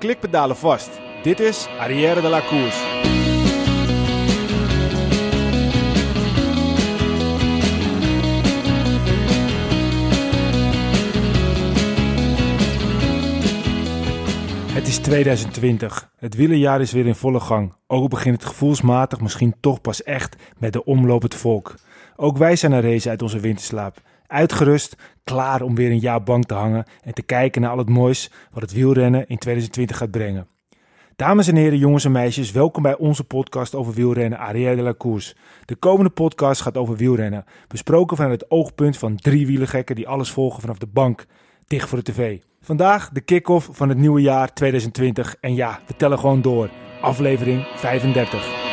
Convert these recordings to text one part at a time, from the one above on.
klikpedalen vast. Dit is Arrière de la Course. Het is 2020. Het wielerjaar is weer in volle gang. Ook begint het gevoelsmatig misschien toch pas echt met de omloop het volk. Ook wij zijn een race uit onze winterslaap. Uitgerust, klaar om weer een jaar bank te hangen en te kijken naar al het moois wat het wielrennen in 2020 gaat brengen. Dames en heren, jongens en meisjes, welkom bij onze podcast over wielrennen Arrière de la Course. De komende podcast gaat over wielrennen, besproken vanuit het oogpunt van drie wielergekken die alles volgen vanaf de bank, dicht voor de tv. Vandaag de kick-off van het nieuwe jaar 2020 en ja, we tellen gewoon door. Aflevering 35.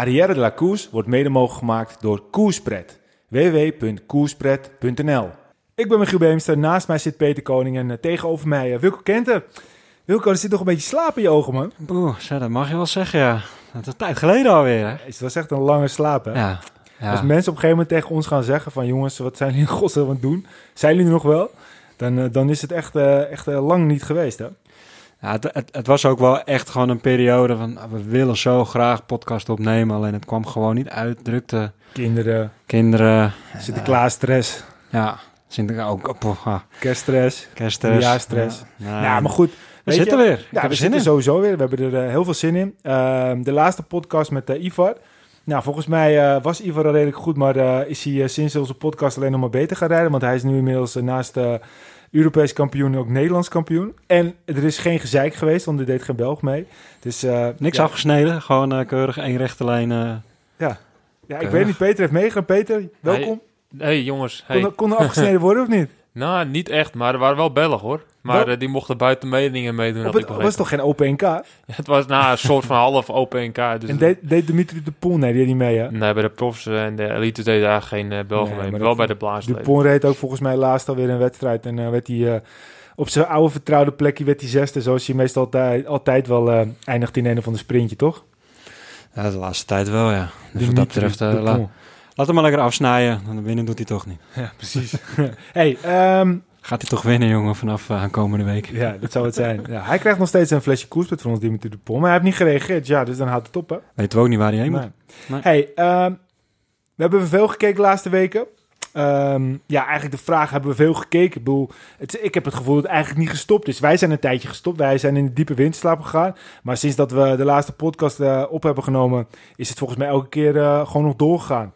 Arrière de la Course wordt mede mogelijk gemaakt door Koerspret. www.koerspret.nl Ik ben Michiel Beemster, naast mij zit Peter Koning en eh, tegenover mij uh, Wilco Kenten. Wilco, er zit nog een beetje slaap in je ogen, man. Zo, dat mag je wel zeggen, ja. Dat is een tijd geleden alweer, hè? Het was echt een lange slaap, hè? Ja. ja. Als mensen op een gegeven moment tegen ons gaan zeggen van... jongens, wat zijn jullie in godsnaam aan het doen? Zijn jullie nog wel? Dan, uh, dan is het echt, echt lang niet geweest, hè? Ja, het, het, het, was ook wel echt gewoon een periode van... we willen zo graag podcast opnemen... alleen het kwam gewoon niet uit. Drukte. Kinderen. Kinderen. Sinterklaas stress. Ja, Sinterklaas ook. Oh, ah. Kerststress. Kerststress. Ja, stress. Ja, nou, maar goed... We zitten je, weer. Ja, we zitten in. sowieso weer. We hebben er uh, heel veel zin in. Uh, de laatste podcast met uh, Ivar. Nou, volgens mij uh, was Ivar al redelijk goed, maar is hij sinds onze podcast alleen nog maar beter gaan rijden. Want hij is nu inmiddels naast Europees kampioen ook Nederlands kampioen. En er is geen gezeik geweest, want er deed geen Belg mee. Dus, Niks ja. afgesneden, gewoon keurig één rechte lijn. ja, ja keurig. ik weet niet, Peter heeft meegegaan. Peter, welkom. Hey, hey jongens. Hey. Kon, kon er afgesneden worden of niet? Nou, niet echt, maar er waren wel Belgen hoor. Maar uh, die mochten buiten meningen meedoen. Het was toch geen OPNK? Ja, het was nou, een soort van half OPNK. Dus en deed, deed Dimitri de Poel? Nee, die deed niet mee, hè? Nee, bij de profs en de elite deed daar geen uh, Belgen nee, mee. Maar wel bij de blaas. De Poel reed ook volgens mij laatst alweer een wedstrijd. En uh, werd hij uh, op zijn oude vertrouwde plekje werd hij zesde. Zoals hij meestal altijd, altijd wel eindigt in een of ander sprintje, toch? Ja, de laatste tijd wel, ja. Dus wat dat betreft... La laat hem maar lekker afsnijden. Dan winnen doet hij toch niet. Ja, precies. hey, um, Gaat hij toch winnen, jongen, vanaf uh, komende week? Ja, dat zou het zijn. Ja, hij krijgt nog steeds een flesje koerspit van ons, Dimitri de Pol. Maar hij heeft niet gereageerd, ja, dus dan houdt het op, hè? Weet we ook niet waar hij heen nee. moet. Nee. Hey, um, we hebben veel gekeken de laatste weken. Um, ja, eigenlijk de vraag, hebben we veel gekeken? Ik bedoel, het, ik heb het gevoel dat het eigenlijk niet gestopt is. Wij zijn een tijdje gestopt, wij zijn in de diepe winterslaap gegaan. Maar sinds dat we de laatste podcast uh, op hebben genomen, is het volgens mij elke keer uh, gewoon nog doorgegaan.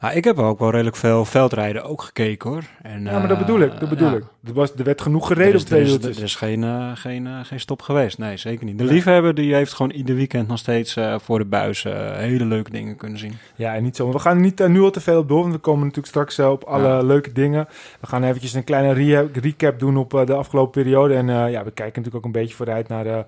Ja, ik heb ook wel redelijk veel veldrijden ook gekeken hoor. En, ja, maar dat bedoel ik. Dat bedoel ja. ik. Er, was, er werd genoeg gereden op twee er is, uurtjes. Er is geen, uh, geen, uh, geen stop geweest. Nee, zeker niet. De ja. liefhebber die heeft gewoon ieder weekend nog steeds uh, voor de buis hele leuke dingen kunnen zien. Ja, en niet zo. We gaan niet nu al te veel op door, want we komen natuurlijk straks op alle leuke dingen. We gaan eventjes een kleine re recap doen op de afgelopen periode. En ja, we kijken natuurlijk ook een beetje vooruit naar de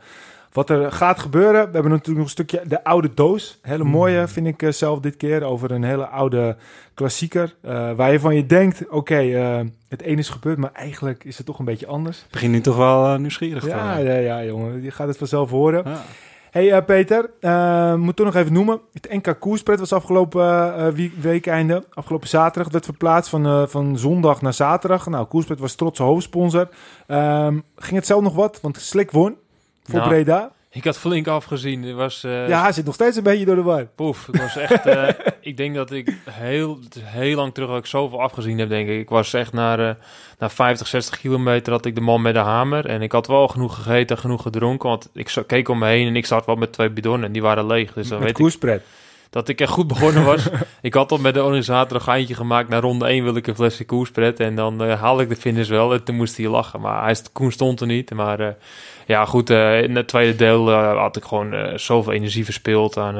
wat er gaat gebeuren. We hebben natuurlijk nog een stukje de oude doos. Hele mooie vind ik uh, zelf dit keer over een hele oude klassieker. Uh, waar je van je denkt, oké, okay, uh, het een is gebeurd, maar eigenlijk is het toch een beetje anders. Begin nu toch wel nieuwsgierig ja, ja, ja, jongen. Je gaat het vanzelf horen. Ja. Hey Peter, moet toch nog even noemen. Het NK Koerspret was afgelopen uh, weekeinde, afgelopen zaterdag. Het werd verplaatst van, van zondag naar zaterdag. Nou, Koerspret was trotse hoofdsponsor. Um, ging het zelf nog wat? Want Slik won voor nou, Breda. Ik had flink afgezien. Het was, uh, ja, hij zit nog steeds een beetje door de war. Poef, ik was echt... uh, ik denk dat ik heel, heel lang terug dat ik zoveel afgezien heb, denk ik. Ik was echt naar, uh, naar 50, 60 kilometer had ik de man met de hamer. En ik had wel genoeg gegeten, genoeg gedronken. Want ik keek om me heen en ik zat wel met twee bidonnen en die waren leeg. Dus dan met weet koerspret. ik dat ik echt goed begonnen was. ik had al met de organisator een geintje gemaakt. Naar ronde 1 wil ik een flesje koerspret. En dan uh, haal ik de finish wel. En toen moest hij lachen. Maar hij, Koen stond er niet. Maar uh, ja, goed. Uh, in het tweede deel had ik gewoon zoveel energie verspeeld aan,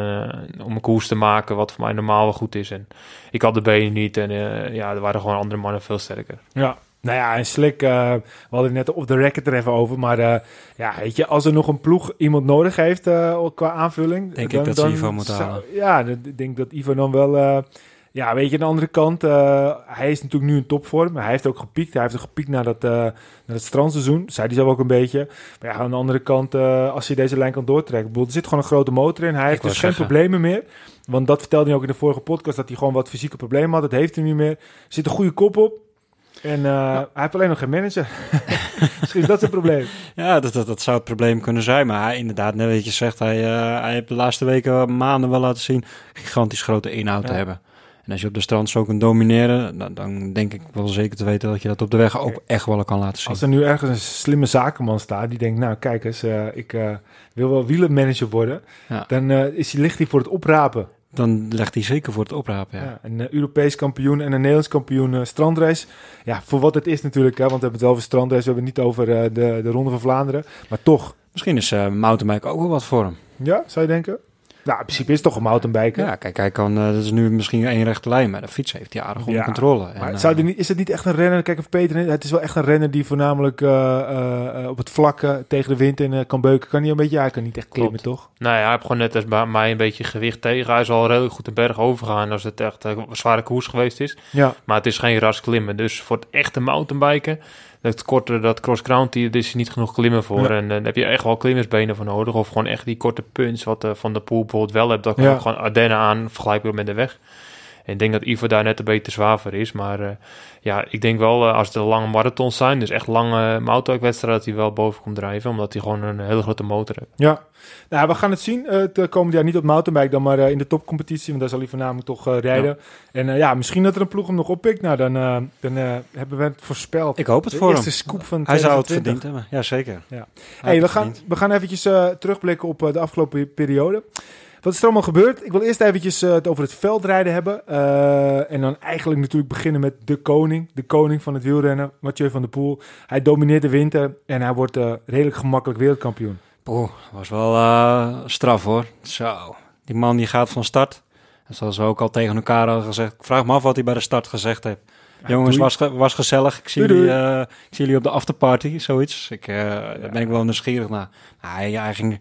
om een koers te maken. Wat voor mij normaal wel goed is. En ik had de benen niet. En ja, er waren gewoon andere mannen veel sterker. Ja, nou ja, en Slik, uh, we hadden het net op de record er even over. Maar uh, ja, weet je, als er nog een ploeg iemand nodig heeft uh, qua aanvulling... Denk dan, ik dat dan Ivo moet halen. Ja, ik denk dat Ivo dan wel Ja, weet je, aan de andere kant, hij is natuurlijk nu in topvorm. Hij heeft ook gepiekt. Hij heeft ook gepiekt naar dat, strandseizoen. Zei hij zelf ook een beetje. Maar ja, aan de andere kant, als hij deze lijn kan doortrekken. er zit gewoon een grote motor in. Hij heeft dus geen problemen meer. Want dat vertelde hij ook in de vorige podcast, dat hij gewoon wat fysieke problemen had. Dat heeft hij niet meer. Er zit een goede kop op. En uh, hij heeft alleen nog geen manager. Misschien is dat zijn probleem. Ja, dat, dat, dat zou het probleem kunnen zijn. Maar hij, inderdaad, net wat je zegt, hij, uh, hij heeft de laatste weken, maanden wel laten zien... gigantisch grote inhoud ja. te hebben. En als je op de strand zo kunt domineren, dan, dan, denk ik wel zeker te weten dat je dat op de weg ook echt wel kan laten zien. Als er nu ergens een slimme zakenman staat die denkt, nou kijk eens, uh, ik uh, wil wel wielermanager worden, ja. dan uh, is hij, ligt hij voor het oprapen. Dan legt hij zeker voor het oprapen, ja. ja een Europees kampioen en een Nederlands kampioen strandrace. Ja, voor wat het is natuurlijk, hè, want we hebben het wel over strandrace, we hebben het niet over de, de Ronde van Vlaanderen. Maar toch. Misschien is uh, mountainbike ook wel wat voor hem. Ja, zou je denken? Nou, in principe is het toch een mountainbiker. Ja, kijk, hij kan, uh, dat is nu misschien één rechte lijn, maar de fiets heeft hij aardig onder ja, controle. Maar en, zou uh, niet, is het niet echt een renner? Kijk, even Peter, het is wel echt een renner die voornamelijk uh, op het vlakke tegen de wind in kan beuken. Kan hij een beetje, hij kan niet echt klimmen, Klopt. toch? Nou ja, hij heeft gewoon net als bij mij een beetje gewicht tegen. Hij is al redelijk goed de berg overgaan als het echt een zware koers geweest is. Ja. Maar het is geen ras klimmen. Dus voor het echte mountainbiken dat korte, dat cross country, daar is niet genoeg klimmen voor. Ja. En dan heb je echt wel klimmersbenen voor nodig. Of gewoon echt die korte punch, wat uh, Van de Poel bijvoorbeeld wel hebt. Dat kan Ja. gewoon Ardennen aan, vergelijkbaar met de weg. En ik denk dat Ivo daar net een beetje zwaar voor is. Maar uh, ja, ik denk wel uh, als het lange marathons zijn, dus echt lange mountainbike-wedstrijden, dat hij wel boven komt drijven. Omdat hij gewoon een hele grote motor heeft. Ja, nou, we gaan het zien. Uh, het komende jaar niet op mountainbike, dan maar uh, in de topcompetitie. Want daar zal hij voornamelijk toch uh, rijden. Ja. En ja, misschien dat er een ploeg hem nog oppikt. Nou, dan, dan hebben we het voorspeld. Ik hoop het de voor eerste hem. scoop van Hij zou het 2020. verdiend hebben. Ja, zeker. Ja. Hey, we, gaan, we gaan eventjes uh, terugblikken op uh, de afgelopen periode. Wat is er allemaal gebeurd? Ik wil eerst eventjes uh, het over het veldrijden hebben. en dan eigenlijk natuurlijk beginnen met de koning. De koning van het wielrennen, Mathieu van der Poel. Hij domineert de winter en hij wordt redelijk gemakkelijk wereldkampioen. Oeh, was wel uh, straf hoor. Zo, die man die gaat van start. En zoals we ook al tegen elkaar hadden gezegd. Ik vraag me af wat hij bij de start gezegd heeft. Ja, Jongens, was, ge was gezellig. Ik zie, Doei, jullie, uh, ik zie jullie op de afterparty, zoiets. Ik, uh, ja. Daar ben ik wel nieuwsgierig naar. Nou, hij, hij, ging,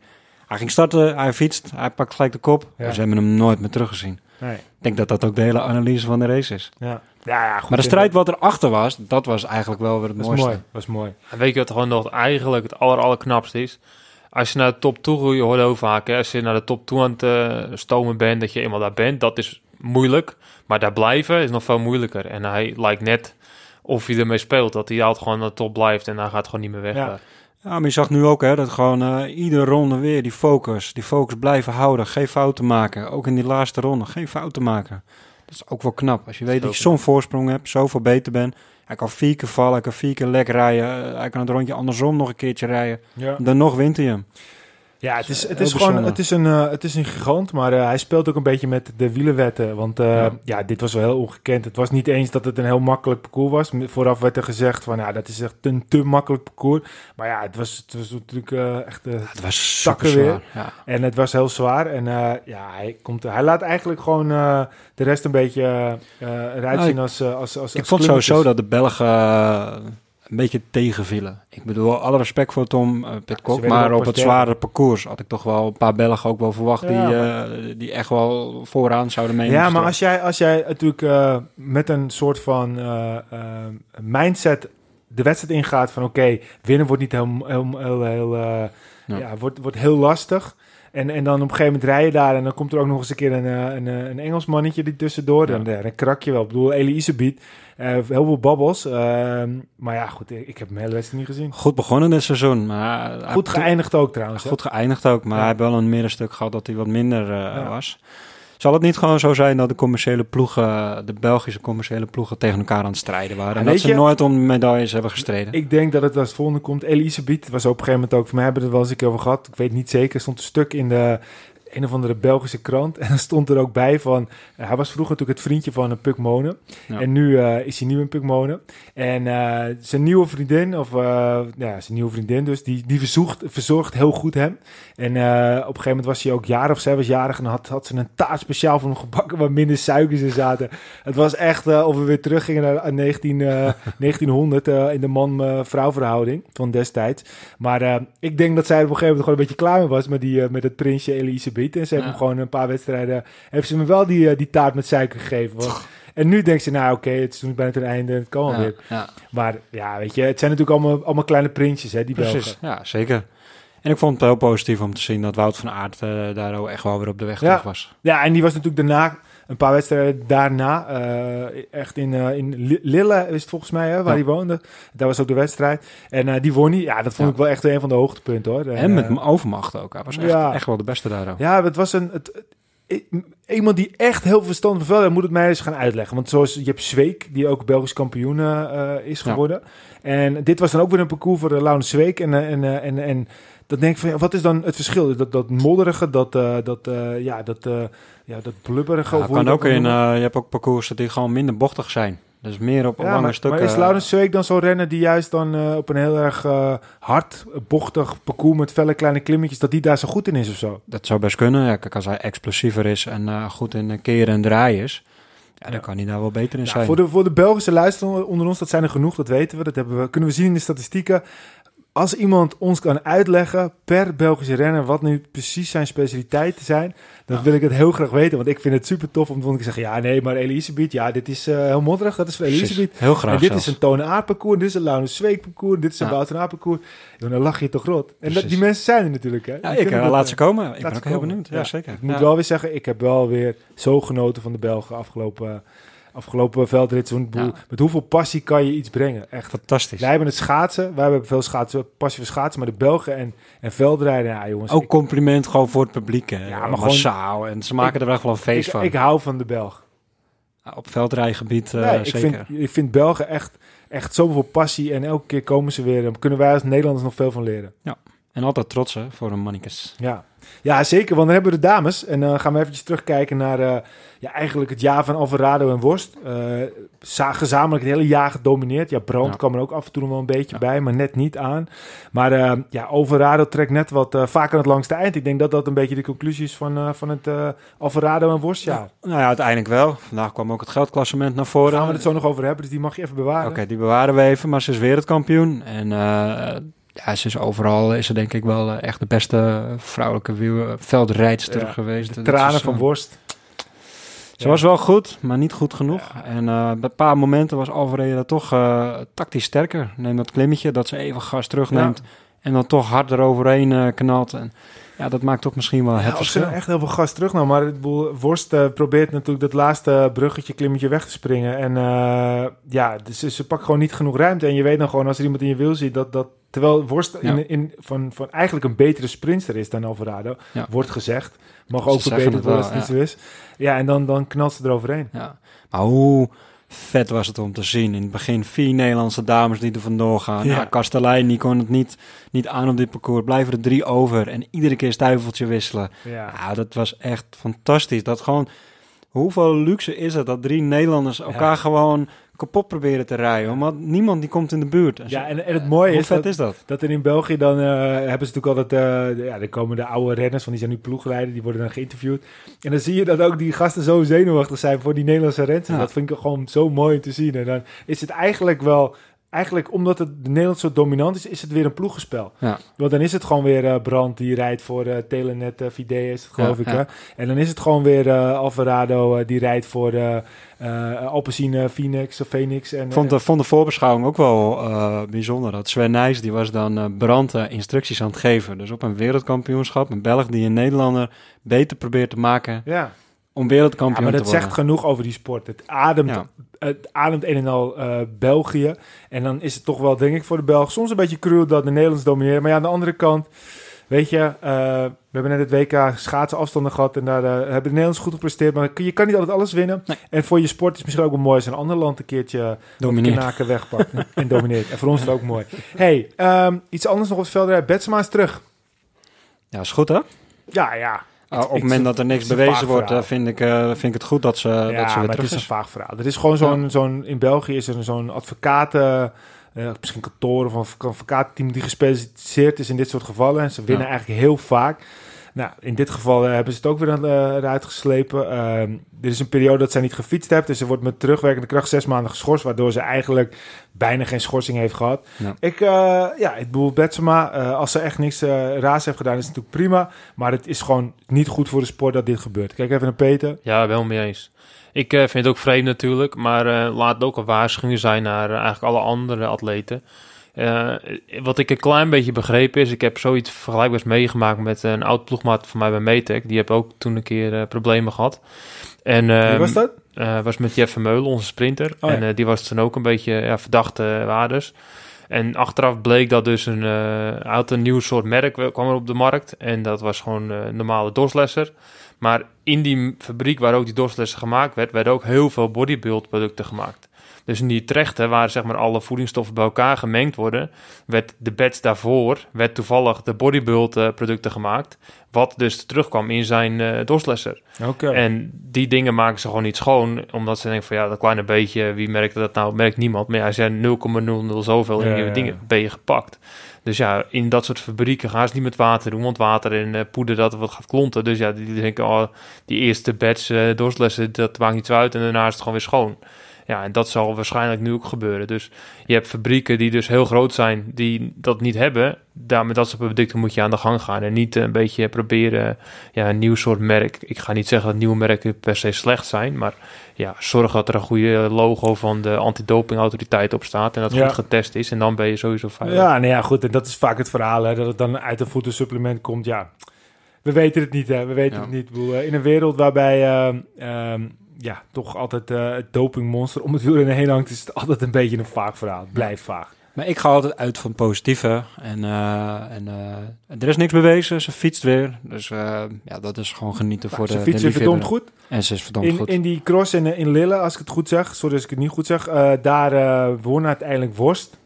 hij ging starten, hij fietst, hij pakt gelijk de kop. Ja. Ze hebben hem nooit meer teruggezien. Nee. Ik denk dat dat ook de hele analyse van de race is. Ja. Ja, ja, goed, maar de strijd wat erachter was, dat was eigenlijk wel weer het was mooiste. Mooi. was mooi. En weet je wat gewoon nog eigenlijk het aller, allerknapste is? Als je naar de top toe, je hoort heel vaak, hè, als je naar de top toe aan het uh, stomen bent, dat je eenmaal daar bent, dat is moeilijk. Maar daar blijven is nog veel moeilijker. En hij lijkt net of hij ermee speelt, dat hij altijd gewoon aan de top blijft en hij gaat gewoon niet meer weg. Ja. Ja, maar je zag nu ook hè, dat gewoon uh, iedere ronde weer die focus, die focus blijven houden, geen fouten maken. Ook in die laatste ronde, geen fouten maken. Dat is ook wel knap. Als je weet dat je zo'n voorsprong hebt, zoveel beter bent. Hij kan vier keer vallen, hij kan vier keer lek rijden. Hij kan het rondje andersom nog een keertje rijden. Ja. Dan nog wint hij hem. Ja, het is, het is gewoon het is een, uh, het is een gigant, maar uh, hij speelt ook een beetje met de wielenwetten. Want uh, ja. ja. dit was wel heel ongekend. Het was niet eens dat het een heel makkelijk parcours was. Vooraf werd er gezegd van, ja, dat is echt een te makkelijk parcours. Maar ja, het was, het was natuurlijk echt ja, het was takken weer. Ja. En het was heel zwaar. En ja, hij, komt, hij laat eigenlijk gewoon de rest een beetje eruit Nou, zien als, als, als, als Ik vond sowieso dat de Belgen een beetje tegenvielen. Ik bedoel, alle respect voor Tom uh, Pitcock, Ja, maar op het zware parcours had ik toch wel een paar Belgen ook wel verwacht Ja, die, uh, die echt wel vooraan zouden mee. Ja, maar als jij, als jij natuurlijk uh, met een soort van mindset de wedstrijd ingaat van oké, okay, winnen wordt niet heel, heel, heel, heel ja. ja. wordt, wordt heel lastig. En, en dan op een gegeven moment rij je daar en dan komt er ook nog eens een keer een, een, een Engels mannetje die tussendoor. Dan, dan krak je wel. Ik bedoel, Elie Isebiet, heel veel babbels. Uh, maar ja, goed, ik, ik heb hem hele wedstrijd niet gezien. Goed begonnen dit seizoen. Maar goed geëindigd ook trouwens. Goed geëindigd ook, maar ja. hij heeft wel een middenstuk gehad dat hij wat minder ja. was. Zal het niet gewoon zo zijn dat de commerciële ploegen, de Belgische commerciële ploegen tegen elkaar aan het strijden waren? En dat ze je, nooit om medailles hebben gestreden? Ik denk dat het als het volgende komt. Elisabeth was op een gegeven moment ook, voor mij hebben we het wel eens een keer over gehad. Ik weet niet zeker, er stond een stuk in de een of andere Belgische krant. En dan stond er ook bij van... Uh, hij was vroeger natuurlijk het vriendje van een Puk Monen. Ja. En nu uh, is hij nieuw in Puk Monen. En uh, zijn nieuwe vriendin, of ja, zijn nieuwe vriendin dus... die, die verzoekt, verzorgt heel goed hem. En op een gegeven moment was hij ook jarig, of zij was jarig... en had, had ze een taart speciaal voor hem gebakken... waar minder suikers in zaten. Het was echt of we weer teruggingen naar 19, 1900... in de man-vrouw verhouding van destijds. Maar ik denk dat zij op een gegeven moment gewoon een beetje klaar mee was... met, die, met het prinsje Elisabeth. En ze hebben Ja. hem gewoon een paar wedstrijden... Heeft ze me wel die, eh, die taart met suiker gegeven. Want, en nu denkt ze, nou oké, het is nu bijna ten einde. Het kan wel weer. ja, Maar ja, weet je, het zijn natuurlijk allemaal, allemaal kleine printjes, hè, die precies. Belgen. Ja, zeker. En ik vond het heel positief om te zien dat Wout van Aert eh, daar ook echt wel weer op de weg terug was. Ja, en die was natuurlijk daarna, een paar wedstrijden daarna, eh, echt in, eh, in Li- Lille is het volgens mij, hè, waar Ja. hij woonde. Daar was ook de wedstrijd. En eh, die won hij. Ja, dat vond Ja. ik wel echt een van de hoogtepunten, hoor. En met eh, m- overmacht ook. Hij was echt, ja. echt wel de beste daar ook. Ja, het was een... Het, iemand die echt heel verstand van moet het mij eens gaan uitleggen. Want zoals je hebt Zweek, die ook Belgisch kampioen is Ja. geworden. En dit was dan ook weer een parcours voor de Laurens Zweek. En, en, en, en dan denk ik van, ja, wat is dan het verschil? Dat, dat modderige, dat, eh, dat, eh, ja, dat, eh, ja, dat blubberige. Ja, kan dat ook in, je hebt ook parcoursen die gewoon minder bochtig zijn. Dus meer op Ja, lange maar, stukken. maar is Laurens Zweek dan zo'n renner die juist dan op een heel erg hard, bochtig parcours met felle kleine klimmetjes, dat die daar zo goed in is of zo? Dat zou best kunnen. Ja, kijk, als hij explosiever is en goed in keren en draaien is, ja, dan kan hij daar wel beter in zijn. voor, de, voor de Belgische luisteraars onder ons, dat zijn er genoeg, dat weten we. Dat hebben we, kunnen we zien in de statistieken. Als iemand ons kan uitleggen per Belgische renner wat nu precies zijn specialiteiten zijn, dan Ja. wil ik het heel graag weten. Want ik vind het super tof om te zeggen, ja nee, maar Elisabeth, ja dit is eh, heel modderig, dat is voor. Elisabeth. Heel graag En dit zelfs. is een Tonen Aard parcours, dit is een Laurens Zweek parcours, dit is een Ja. Wout van Aert parcours. Ja, dan lach je toch rot. En dat, die mensen zijn er natuurlijk. Hè. Ja, ik kunnen eh, dat, laat eh, ze komen. Ik ben ook heel benieuwd. Ja, zeker. Ik moet wel weer zeggen, ik heb wel weer zo genoten van de Belgen afgelopen, afgelopen veldrit. Zo'n boel- Ja. Met hoeveel passie kan je iets brengen? Echt. Fantastisch. Wij hebben het schaatsen, wij hebben veel schaatsen, passie voor schaatsen, maar de Belgen en, en veldrijden, ja jongens. Ook ik, compliment gewoon voor het publiek. hè. Ja, maar massaal. En ze maken er echt wel een feest ik, van. ik hou van de Belg. Ja, Op veldrijgebied eh, nee, ik, zeker. vind, ik vind Belgen echt, echt zoveel passie en elke keer komen ze weer. Daar kunnen wij als Nederlanders nog veel van leren. En altijd trots hè, voor een mannekes. Ja. Ja, zeker. Want dan hebben we de dames. En dan gaan we eventjes terugkijken naar eh, ja, eigenlijk het jaar van Alvarado en Worst. Eh, za- gezamenlijk het hele jaar gedomineerd. Ja, Brand Ja. kwam er ook af en toe nog wel een beetje Ja. bij, maar net niet aan. Maar eh, ja, Alvarado trekt net wat eh, vaker het langste eind. Ik denk dat dat een beetje de conclusie is van, eh, van het eh, Alvarado en Worstjaar. Nou ja, uiteindelijk wel. Vandaag kwam ook het geldklassement naar Daar voren. gaan we het zo nog over hebben, dus die mag je even bewaren. Oké, die bewaren we even, maar ze is wereldkampioen. En eh, ja, ze is overal, is ze denk ik wel eh, echt de beste vrouwelijke wiel- veldrijdster Ja, geweest. De tranen is, van eh, Worst. Ze was wel goed, maar niet goed genoeg. Ja. En eh, bij een paar momenten was Alvarado toch tactisch sterker. Neem dat klimmetje, dat ze even gas terugneemt. En dan toch hard eroverheen eh knalt. En ja, dat maakt toch misschien wel Ja, het ze verschil. nou echt heel veel gas terugnamen. Maar het boel, Worst eh, probeert natuurlijk dat laatste bruggetje, klimmetje weg te springen. En eh, ja, dus ze, ze pakt gewoon niet genoeg ruimte. En je weet dan gewoon als er iemand in je wiel ziet dat... dat terwijl Worst Ja. in, in, van, van eigenlijk een betere sprinter is dan Alvarado, Ja. wordt gezegd. Mag ook verbeterd worden als het niet zo is. Ja, en dan, dan knalt ze eroverheen. Ja. Maar hoe vet was het om te zien. In het begin vier Nederlandse dames die er vandoor gaan. Ja. Ja. Kastelein die kon het niet, niet aan op dit parcours. Blijven er drie over. En iedere keer stuiveltje wisselen. Ja. Ja, dat was echt fantastisch. Dat gewoon... Hoeveel luxe is het dat drie Nederlanders elkaar gewoon kapot proberen te rijden? Want niemand die komt in de buurt. Ja, en, en het mooie is dat, is dat? dat er in België dan eh, hebben ze natuurlijk altijd, eh, de- ja, dan komen de oude renners, van die zijn nu ploegleider, die worden dan geïnterviewd. En dan zie je dat ook die gasten zo zenuwachtig zijn voor die Nederlandse renners. Ja. Dat vind ik gewoon zo mooi te zien. En dan is het eigenlijk wel, eigenlijk omdat het de Nederland zo dominant is, is het weer een ploegenspel. Ja. Want dan is het gewoon weer eh Brand die rijdt voor eh Telenet, uh, is het geloof Ja, ik. ja. En dan is het gewoon weer eh, Alvarado eh, die rijdt voor eh eh Alpecin Phoenix of Phoenix. En, vond de, vond de voorbeschouwing ook wel eh, bijzonder. Dat Sven Nijs, die was dan eh Brand eh, instructies aan het geven. Dus op een wereldkampioenschap, een Belg die een Nederlander beter probeert te maken ja. Om Ja, wereldkampioen maar dat te zegt genoeg over die sport. Het ademt, Ja. het ademt een en al eh, België. En dan is het toch wel, denk ik, voor de Belgen soms een beetje cruel dat de Nederlanders domineren. Maar ja, aan de andere kant, weet je, eh, we hebben net het WK schaatsen afstanden gehad. En daar eh, hebben de Nederlanders goed gepresteerd. Maar je kan niet altijd alles winnen. Nee. En voor je sport is het misschien ook wel mooi als een ander land een keertje Domineert. knaken wegpakt en domineert. En voor ons is het ook mooi. hey, ehm, iets anders nog op het veld. Betsma is terug. Ja, is goed hè? Ja, ja. Uh, op het moment dat er niks bewezen wordt, eh, vind, ik, eh, vind ik het goed dat ze, ja, dat ze weer maar het is een vaag verhaal. Er is gewoon zo'n, zo'n in België is er zo'n advocaten, eh, misschien kantoor of een advocaatteam die gespecialiseerd is in dit soort gevallen. En ze winnen Ja. eigenlijk heel vaak. Nou, in dit geval eh, hebben ze het ook weer aan, eh, eruit geslepen. Ehm, er is een periode dat zij niet gefietst heeft. Dus ze wordt met terugwerkende kracht zes maanden geschorst. Waardoor ze eigenlijk bijna geen schorsing heeft gehad. Ja. Ik, eh, ja, ik bedoel, Betsema, eh, als ze echt niks eh, raars heeft gedaan, is het natuurlijk prima. Maar het is gewoon niet goed voor de sport dat dit gebeurt. Kijk even naar Peter. Ja, wel mee eens. Ik eh, vind het ook vreemd natuurlijk, maar eh, laat het ook een waarschuwing zijn naar eigenlijk alle andere atleten. Eh, wat ik een klein beetje begrepen is, ik heb zoiets vergelijkbaars meegemaakt met een oud ploegmaat van mij bij Metec. Die heb ook toen een keer eh, problemen gehad. En, Wie ehm, was dat? eh, was met Jeff Vermeulen, onze sprinter. Oh. En die was toen ook een beetje ja, verdachte waardes. En achteraf bleek dat dus een, had een nieuw soort merk kwam er op de markt. En dat was gewoon een normale doslesser. Maar in die fabriek waar ook die doslesser gemaakt werd, werden ook heel veel bodybuild producten gemaakt. Dus in die trechten waar zeg maar alle voedingsstoffen bij elkaar gemengd worden, werd de batch daarvoor, werd toevallig de bodybuild producten gemaakt. Wat dus terugkwam in zijn. Oké. En die dingen maken ze gewoon niet schoon. Omdat ze denken van ja, dat kleine beetje, wie merkt dat nou? Merkt niemand. Maar hij zei 0,00 zoveel Ja, in je ja, ja. dingen ben je gepakt. Dus ja, in dat soort fabrieken gaan ze niet met water doen. Want water en eh, poeder dat wat gaat klonten. Dus ja, die, denken, oh, die eerste batch eh dorslessen, dat maakt niet zo uit. En daarna is het gewoon weer schoon. Ja, en dat zal waarschijnlijk nu ook gebeuren. Dus je hebt fabrieken die dus heel groot zijn, die dat niet hebben. Daar met dat soort producten moet je aan de gang gaan. En niet een beetje proberen ja, een nieuw soort merk. Ik ga niet zeggen dat nieuwe merken per se slecht zijn. Maar ja, zorg dat er een goede logo van de antidopingautoriteit op staat. En dat Ja. goed getest is. En dan ben je sowieso veilig. Ja, nou ja, goed. En dat is vaak het verhaal, hè, dat het dan uit een voedselsupplement komt. Ja, we weten het niet, hè. We weten Ja. het niet. Eh, in een wereld waarbij ehm, ehm, ja, toch altijd het dopingmonster om het wielrennen heen hangt, is het altijd een beetje een vaag verhaal. Blijft vaag. Maar ik ga altijd uit van het positieve. En, eh, en eh, er is niks bewezen. Ze fietst weer. Dus ja, dat is gewoon genieten voor de Ze de fietsen verdomd goed. En ze is verdomd In, goed. in die cross in, in Lille, als ik het goed zeg, sorry als ik het niet goed zeg, daar won uiteindelijk Worst.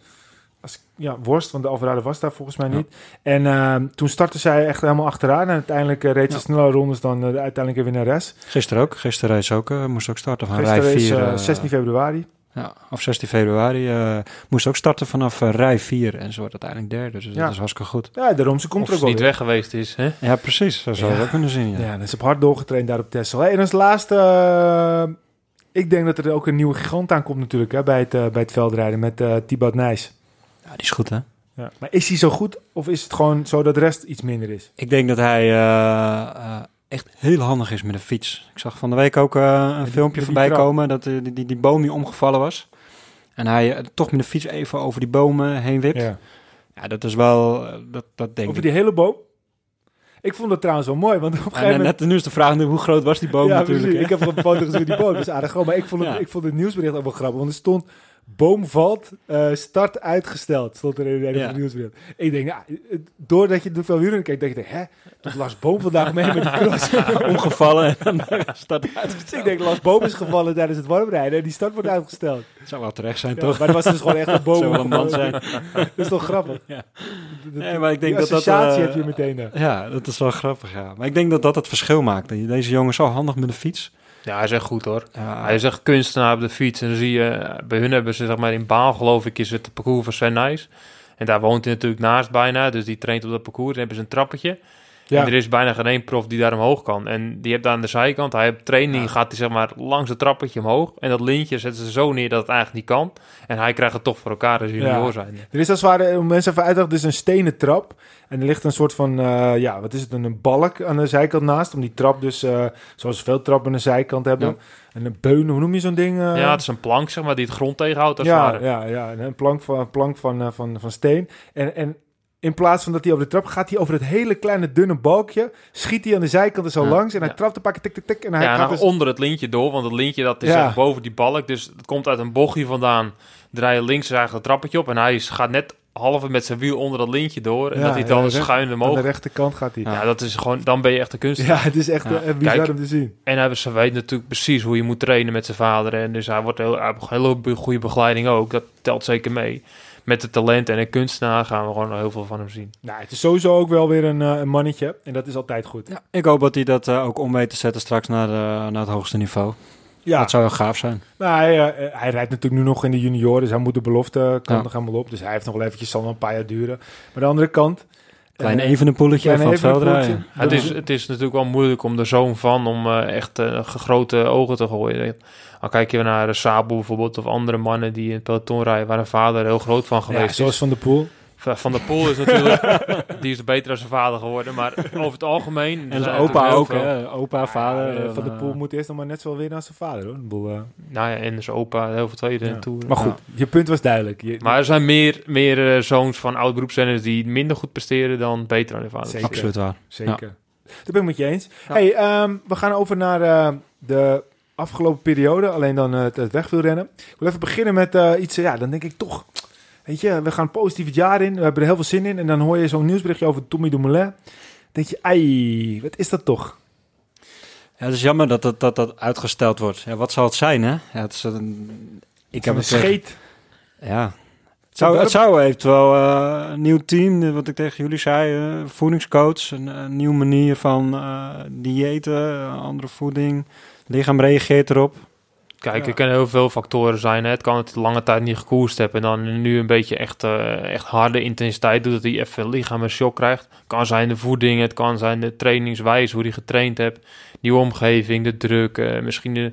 Ja, Worst, want de Alvarado was daar volgens mij Ja. niet. En ehm, toen startte zij echt helemaal achteraan. En uiteindelijk eh, reed ze Ja. sneller rondes dan eh, de uiteindelijke winnares. Gisteren ook. Gisteren reed ze ook. eh, moest ook starten van Gisteren rij is 4. eh, 16 februari. ja, of 16 februari. eh, moest ook starten vanaf eh, rij 4. En ze wordt uiteindelijk derde. Dus Ja. dat is hartstikke goed. Ja, daarom, ze komt Of er ook ze wel niet weer. weg geweest is. Hè? Ja, precies. Zo zou je Ja. dat kunnen zien. Ja. Ja, dus ze heeft hard doorgetraind daar op. Hey, en als laatste, eh, ik denk dat er ook een nieuwe gigant aankomt natuurlijk hè, bij, het, eh, bij het veldrijden met eh Thibaut Nijs. Ja, die is goed, hè? Ja. Maar is hij zo goed of is het gewoon zo dat de rest iets minder is? Ik denk dat hij eh, eh, echt heel handig is met een fiets. Ik zag van de week ook eh, een die- filmpje die voorbij komen dat die, die, die boom die omgevallen was. En hij toch met de fiets even over die bomen heen wipt. Ja, Ja. dat is wel, dat, dat denk Over ik. die hele boom? Ik vond het trouwens wel mooi, want op een En, gegeven eh, moment... net, nu is de vraag nu, hoe groot was die boom ja, natuurlijk. precies. Ik heb een foto gezien van die boom. Dat is aardig groot. Maar ik vond het, Ja. ik vond het nieuwsbericht ook wel grappig. Want er stond, boom valt, eh, start uitgesteld. Stond er in een Ja. nieuwsbericht. Ik denk, ja, doordat je veel wielrennen kijkt, denk je, hè, dat Lars Boom vandaag mee met die cross. Omgevallen en start uit. ik denk, Lars Boom is gevallen tijdens het warmrijden en die start wordt uitgesteld. zou wel terecht zijn, Ja, toch? maar dat was dus gewoon echt een boom. Zou wel een man zijn. Dat is toch grappig? Ja. De- de- Nee, maar ik denk dat dat, eh, heb je meteen. Ja, dat is wel grappig, ja. Maar ik denk dat dat het verschil maakt. Dat je- Deze jongen zo handig met de fiets. Ja, hij is echt goed hoor. Ja, Hij is echt kunstenaar op de fiets. En dan zie je, bij hun hebben ze zeg maar in Baal geloof ik is het parcours van Sven Nijs. En daar woont hij natuurlijk naast bijna. Dus die traint op dat parcours. Dan hebben ze een trappetje. Ja. En er is bijna geen één prof die daar omhoog kan. En die hebt daar aan de zijkant, hij heeft training, Ja. gaat hij zeg maar langs het trappetje omhoog. En dat lintje zetten ze zo neer dat het eigenlijk niet kan. En hij krijgt het toch voor elkaar als junior Ja. zijn. Er is als het ware, om mensen even uit te er is een stenen trap. En er ligt een soort van, eh, ja, wat is het, een balk aan de zijkant naast. Om die trap dus, eh, zoals veel trappen aan de zijkant hebben. Ja. En een beun, hoe noem je zo'n ding? eh? Ja, het is een plank zeg maar die het grond tegenhoudt als het ja, ware. ja, ja, en een plank van, plank van, van, van steen. En, en in plaats van dat hij over de trap gaat, hij over het hele kleine dunne balkje. Schiet hij aan de zijkant er zo Ja, langs. En hij ja. trapt een pakje tik, tik, tik. En hij Ja, gaat dus... onder het lintje door, want het lintje dat is Ja. boven die balk. Dus het komt uit een bochtje vandaan. Draai je links eigenlijk het trappetje op en hij gaat net halve met zijn wiel onder dat lintje door. En Ja, dat hij ja, dan schuin Aan de omhoog. rechterkant gaat hij. Ja. Ja, dat is gewoon, dan ben je echt een kunstenaar. het is echt Ja. eh, bizar Kijk. om te zien. En hij, ze weet natuurlijk precies hoe je moet trainen met zijn vader. En dus hij wordt heel, hij heeft een hele goede begeleiding ook. Dat telt zeker mee. Met het talent en een kunstenaar gaan we gewoon nog heel veel van hem zien. Nou, het is sowieso ook wel weer een, eh, een mannetje. En dat is altijd goed. Ja, ik hoop dat hij dat eh, ook om weet te zetten straks naar, de, naar het hoogste niveau. Ja, Dat zou heel gaaf zijn. Nou, hij, eh, hij rijdt natuurlijk nu nog in de junioren, dus hij moet de belofte kant Ja. nog helemaal op. Dus hij heeft nog wel eventjes, zal nog een paar jaar duren. Maar de andere kant, Klein Evenepoeletje van het veldrijden. Het is, het is natuurlijk wel moeilijk om de zoon van om eh, echt eh, grote ogen te gooien. Dan kijk je naar Sabo bijvoorbeeld of andere mannen die in het peloton rijden waar een vader er heel groot van Ja, geweest zoals is. Van de Poel. Van der Poel is natuurlijk, die is beter dan zijn vader geworden, maar over het algemeen... En zijn opa ook, hè? Opa, vader. Eh, van de eh, Poel moet eerst nog maar net zo winnen als zijn vader. Hoor. Ik bedoel, eh, Nou ja, en zijn opa heel veel tweede ja. toe. Maar goed, je punt was duidelijk. Je, Maar er zijn meer, meer zoons van oud beroepszenders die minder goed presteren dan beter dan hun vader. Zeker. Absoluut waar. Zeker. Dat ben ik met je eens. Ja. Hey, ehm, we gaan over naar eh, de afgelopen periode. Alleen dan het, het wegwielrennen. Ik wil even beginnen met eh, iets, ja, dan denk ik toch... Weet je, we gaan positief het jaar in. We hebben er heel veel zin in. En dan hoor je zo'n nieuwsberichtje over Tommy Dumoulin. denk je, ai, wat is dat toch? Ja, het is jammer dat dat, dat, dat uitgesteld wordt. Ja, wat zal het zijn, hè? Ja, het is een, ik heb een tegen- scheet. Ja. Het zou, het zou eventueel eh, een nieuw team, wat ik tegen jullie zei, eh, voedingscoach, een, een nieuwe manier van eh diëten, andere voeding. Lichaam reageert erop. Kijk, Ja. er kunnen heel veel factoren zijn. Hè. Het kan het lange tijd niet gekoerst hebben en dan nu een beetje echt, eh, echt harde intensiteit doet, dat hij even lichaam een shock krijgt. Het kan zijn de voeding, het kan zijn de trainingswijze, hoe hij getraind hebt, nieuwe omgeving, de druk, eh, misschien de,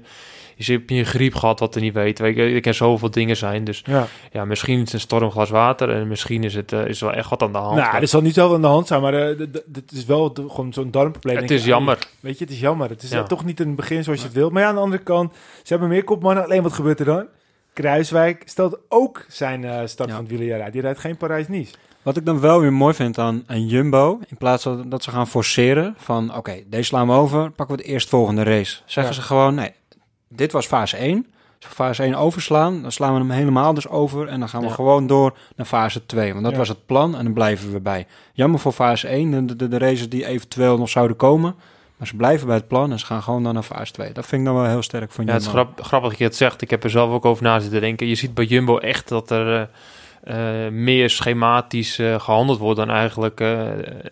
je hebt een griep gehad wat er niet weet. Weet je, er kan zoveel dingen zijn. Dus Ja. ja, misschien is het een stormglas water en misschien is het eh, is wel echt wat aan de hand. Nou, er zal niet zoveel aan de hand zijn, maar eh, het is wel gewoon zo'n darmprobleem. het is jammer. Weet je, het is jammer. Het is Ja. toch niet een begin zoals je het wilt. Maar ja, aan de andere kant, ze hebben meer kopmannen. Alleen wat gebeurt er dan? Kruiswijk stelt ook zijn eh, start Ja. van het wielerjaar uit. Die rijdt geen Parijs-Nice. Wat ik dan wel weer mooi vind aan, aan Jumbo, in plaats van dat ze gaan forceren van oké, deze slaan we over, pakken we de eerstvolgende race. Zeggen Ja. ze gewoon, nee, dit was fase 1. Als we fase 1 overslaan, dan slaan we hem helemaal dus over en dan gaan we Ja. gewoon door naar fase 2. Want dat Ja. was het plan en dan blijven we bij. Jammer voor fase 1, de, de, de races die eventueel nog zouden komen. Maar ze blijven bij het plan en ze gaan gewoon dan naar fase 2. Dat vind ik dan wel heel sterk van Ja, het is Jumbo. grap- grappig dat je het zegt. Ik heb er zelf ook over na zitten denken. Je ziet bij Jumbo echt dat er eh, eh, meer schematisch eh, gehandeld wordt dan eigenlijk eh,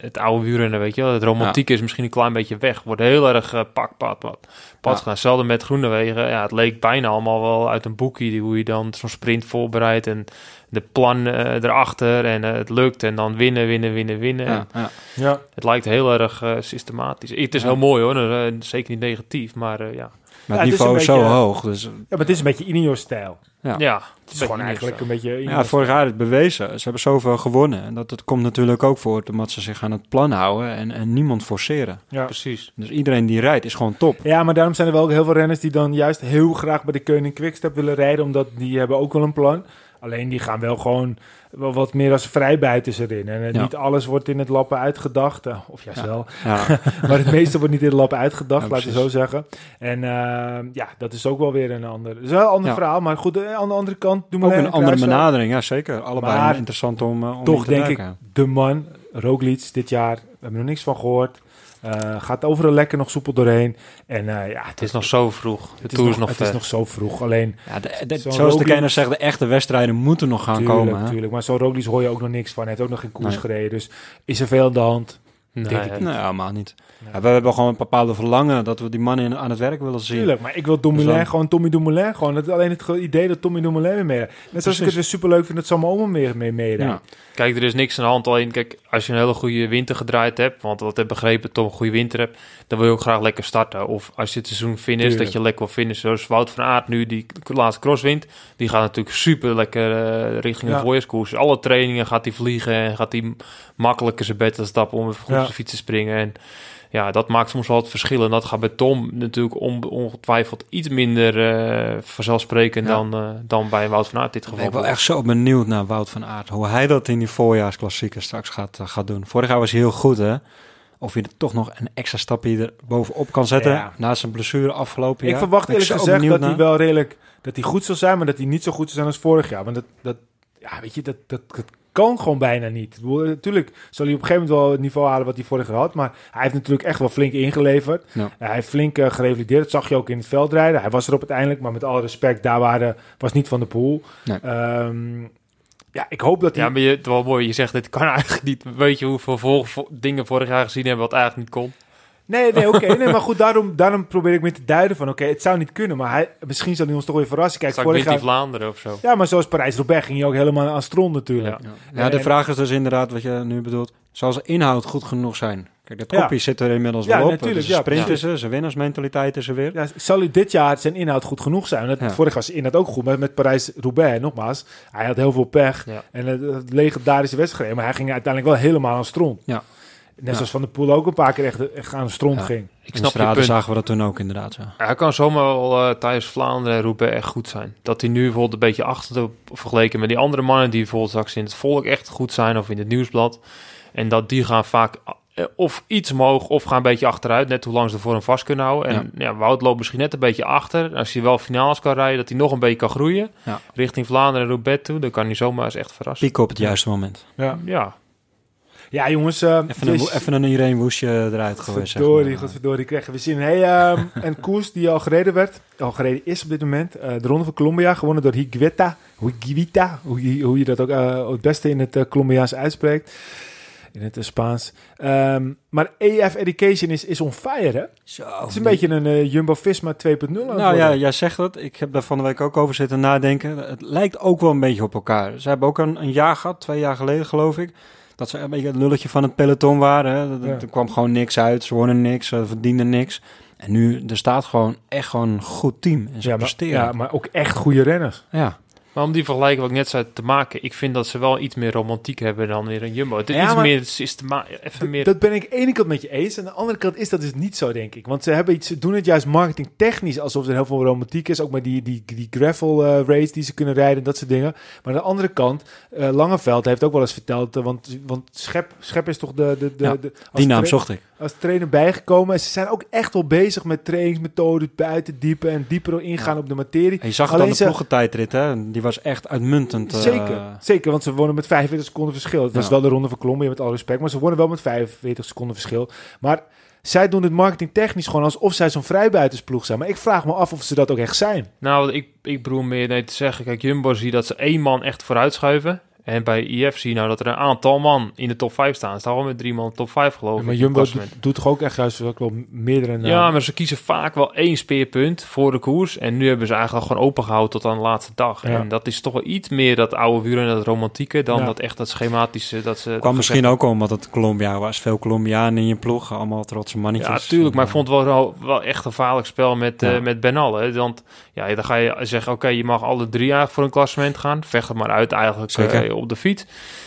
het oude wielrennen, weet je wel. Het romantiek is misschien een klein beetje weg. Wordt heel erg pak, pad, pad, pad Ja. gedaan. Hetzelfde met Groenewegen. Ja, het leek bijna allemaal wel uit een boekje, die- hoe je dan zo'n sprint voorbereidt en de plan erachter en het lukt en dan winnen, winnen, winnen, winnen. En Ja, ja. Ja. Het lijkt heel erg systematisch. Het is Ja. heel mooi hoor, zeker niet negatief, maar eh, ja. Maar Ja, het het is niveau is zo hoog. Dus, ja, maar het is een beetje Ineos-stijl. Ja. Ja, Het is gewoon eigenlijk een beetje. Ja, vorig jaar is het bewezen. Ze hebben zoveel gewonnen. En dat, dat komt natuurlijk ook voort omdat ze zich aan het plan houden en, en niemand forceren. Ja. precies. Dus iedereen die rijdt is gewoon top. Ja, maar daarom zijn er wel heel veel renners die dan juist heel graag bij de Koning Quickstep willen rijden, omdat die hebben ook wel een plan. Alleen die gaan wel gewoon wel wat meer als vrijbuiters erin. En eh, Ja. niet alles wordt in het lappen uitgedacht. eh, of juist Ja. wel. Ja, maar het meeste wordt niet in het lab uitgedacht, laten we zo zeggen. En eh, ja, dat is ook wel weer een ander, is wel een ander verhaal. Maar goed, aan de andere kant, doen ook we een andere benadering. Ja, zeker. Allebei Maar interessant om, uh, om Toch te denk ik, de man, Roglic dit jaar, we hebben er nog niks van gehoord. Eh, gaat overal lekker nog soepel doorheen. En eh, ja, Het is nog zo vroeg. De het is Tour nog, is nog het is nog zo vroeg. Alleen, Ja, de, zoals de kenners zeggen, de echte wedstrijden moeten nog gaan tuurlijk, komen. hè. tuurlijk. Maar zo'n Roglic hoor je ook nog niks van. Hij heeft ook nog geen koers Nee. gereden. Dus is er veel aan de hand? Nee, helemaal niet. Ja, we hebben gewoon een bepaalde verlangen dat we die mannen in- aan het werk willen zien. Tuurlijk, maar ik wil Dumoulin, Dus dan- gewoon Tommy Dumoulin. Gewoon het, alleen het idee dat Tommy Dumoulin weer mee. Net zoals ik het weer superleuk vind dat Sam Omen mee, mee. Ja. Kijk, er is niks aan de hand. Alleen, kijk, als je een hele goede winter gedraaid hebt, want wat ik heb begrepen, toch een goede winter hebt, dan wil je ook graag lekker starten. Of als je het seizoen finish, Tuurlijk. dat je lekker wil finishen. Zoals Wout van Aert nu, die laatste cross wint, die gaat natuurlijk super lekker eh, richting Ja. de voorjaarskoers. Alle trainingen gaat hij vliegen en gaat hij makkelijker zijn bed stappen om even goed op de fiets te springen. En ja, dat maakt soms wel het verschil. En dat gaat bij Tom natuurlijk on- ongetwijfeld iets minder eh, vanzelfsprekend Ja. dan, eh, dan bij Wout van Aert in dit Ik geval. ben wel echt zo benieuwd naar Wout van Aert. Hoe hij dat in die voorjaarsklassieker straks gaat, eh, gaat doen. Vorig jaar was hij heel goed, hè? Of hij er toch nog een extra stapje er bovenop kan zetten. Ja. Na zijn blessure afgelopen Ik jaar. verwacht Ben ik eerlijk zo gezegd dat hij wel redelijk dat hij goed zal zijn, maar dat hij niet zo goed zal zijn als vorig jaar. Want dat, dat ja, weet je, dat, dat, dat kan gewoon bijna niet. Ik bedoel, Natuurlijk zal hij op een gegeven moment wel het niveau halen wat hij vorig jaar had, maar hij heeft natuurlijk echt wel flink ingeleverd. Ja. Hij heeft flink eh, gerevalideerd. Dat zag je ook in het veldrijden. Hij was er op uiteindelijk, maar met alle respect, daar waren, was niet van de pool. Nee. Ehm, ja, ik hoop dat hij. Ja, maar je, het wel mooi. Je zegt, dit kan eigenlijk niet. Weet je hoeveel vol, vo- dingen vorig jaar gezien hebben wat eigenlijk niet kon? Nee, nee, oké. nee, maar goed, daarom, daarom probeer ik me te duiden van... Oké, het zou niet kunnen, maar hij, misschien zal hij ons toch weer verrassen. Kijk, vorig jaar... Vlaanderen of zo. Ja, maar zoals Parijs-Roubaix ging je ook helemaal aan stront natuurlijk. Ja. Ja, de En- vraag is dus inderdaad wat je nu bedoelt. Zal zijn inhoud goed genoeg zijn? Kijk, dat Ja. kopje zit er inmiddels Ja, wel op. natuurlijk, Dus de ja, sprint is er, zijn winnaarsmentaliteit is er weer. Ja, zal hij dit jaar zijn inhoud goed genoeg zijn? Dat, Ja. Vorig jaar was inhoud ook goed, maar met Parijs-Roubaix, nogmaals, hij had heel veel pech. Ja. En het, het legendarische wedstrijd, maar hij ging uiteindelijk wel helemaal aan stront. Ja. Net Ja. zoals Van der Poel ook een paar keer echt, echt aan de stront Ja. ging. Ik snap je punt. zagen we dat toen ook inderdaad. Ja. Hij kan zomaar wel eh, tijdens Vlaanderen en Roubaix echt goed zijn. Dat hij nu bijvoorbeeld een beetje achter te vergeleken met die andere mannen die bijvoorbeeld straks in het volk echt goed zijn of in het nieuwsblad. En dat die gaan vaak eh, of iets omhoog of gaan een beetje achteruit, net hoe lang ze voor hem vast kunnen houden. En ja. Wout loopt misschien net een beetje achter. Als hij wel finales kan rijden, dat hij nog een beetje kan groeien. Ja. Richting Vlaanderen en Roubaix toe, dan kan hij zomaar eens echt verrassen. Pieken op het juiste moment. Ja, Ja, ja jongens. eh, Even een, jezus, even een Irene Woesje eruit gooien, zeg Godverdorie, maar. godverdorie, kregen we zin in. Hey, ehm, een koers die al gereden werd, al gereden is op dit moment. eh, de Ronde van Colombia, gewonnen door Higuita. Higuita, hoe, je- hoe je dat ook eh, het beste in het Colombiaans uitspreekt. In het Spaans. Ehm, maar EF Education is, is on fire, hè? Zo, Het is een beetje een Jumbo-Visma 2.0 aan het Nou ja, jij zegt het. Ik heb daar van de week ook over zitten nadenken. Het lijkt ook wel een beetje op elkaar. Ze hebben ook een, een jaar gehad, twee jaar geleden geloof ik. Dat ze een beetje het lulletje van het peloton waren. Hè. Er- Ja. Kwam gewoon niks uit. Ze wonnen niks, ze verdienden niks. En nu, er staat gewoon echt gewoon een goed team. En ze ja, maar, presteren. ja, maar ook echt goede renners. ja. Maar om die vergelijking wat ik net zei te maken, ik vind dat ze wel iets meer romantiek hebben dan weer een Jumbo. Het is Ja, iets meer even meer... Dat ben ik aan de ene kant met je eens. Aan de andere kant is dat dus niet zo, denk ik. Want ze, hebben iets, ze doen het juist marketingtechnisch alsof er heel veel romantiek is. Ook met die, die, die gravel eh, race die ze kunnen rijden, dat soort dingen. Maar aan de andere kant, eh Langeveld heeft ook wel eens verteld... eh, want, want Schep, Schep is toch de... de, de, Ja, de- als Die naam zocht ik. Als trainer bijgekomen. En ze zijn ook echt wel bezig met trainingsmethoden, buiten diepen en dieper ingaan op de materie. En je zag het Alleen aan de ze- ploegentijdrit, hè. Die was echt uitmuntend. eh, Zeker, zeker, want ze wonnen met 45 seconden verschil. Het was Ja. wel de ronde van Colombia, met alle respect, maar ze wonnen wel met 45 seconden verschil. Maar zij doen het marketingtechnisch gewoon alsof zij zo'n vrijbuitersploeg zijn. Maar ik vraag me af of ze dat ook echt zijn. Nou, ik, ik bedoel meer nee te zeggen. Kijk, Jumbo zie dat ze één man echt vooruitschuiven. En bij IF zie je nou dat er een aantal man in de top 5 staan. Staan wel met drie man in de top 5 geloof ik. maar Jumbo doet, doet toch ook echt juist ook wel meerdere namen. Ja, maar ze kiezen vaak wel één speerpunt voor de koers. En nu hebben ze eigenlijk al gewoon opengehouden tot aan de laatste dag. Ja. En dat is toch wel iets meer dat oude wielen en dat romantieke... dan Ja. dat echt dat schematische. Dat ze kwam misschien ook omdat het Colombia was. Veel Colombianen in je ploeg, allemaal trotse mannetjes. Ja, tuurlijk. Maar ik vond het wel, wel, wel echt een gevaarlijk spel met, Ja. eh met Benal. Hè? Want ja, dan ga je zeggen, oké, je mag alle drie eigenlijk voor een klassement gaan. Vecht het maar uit eigenlijk Zeker. eh, op de fiets.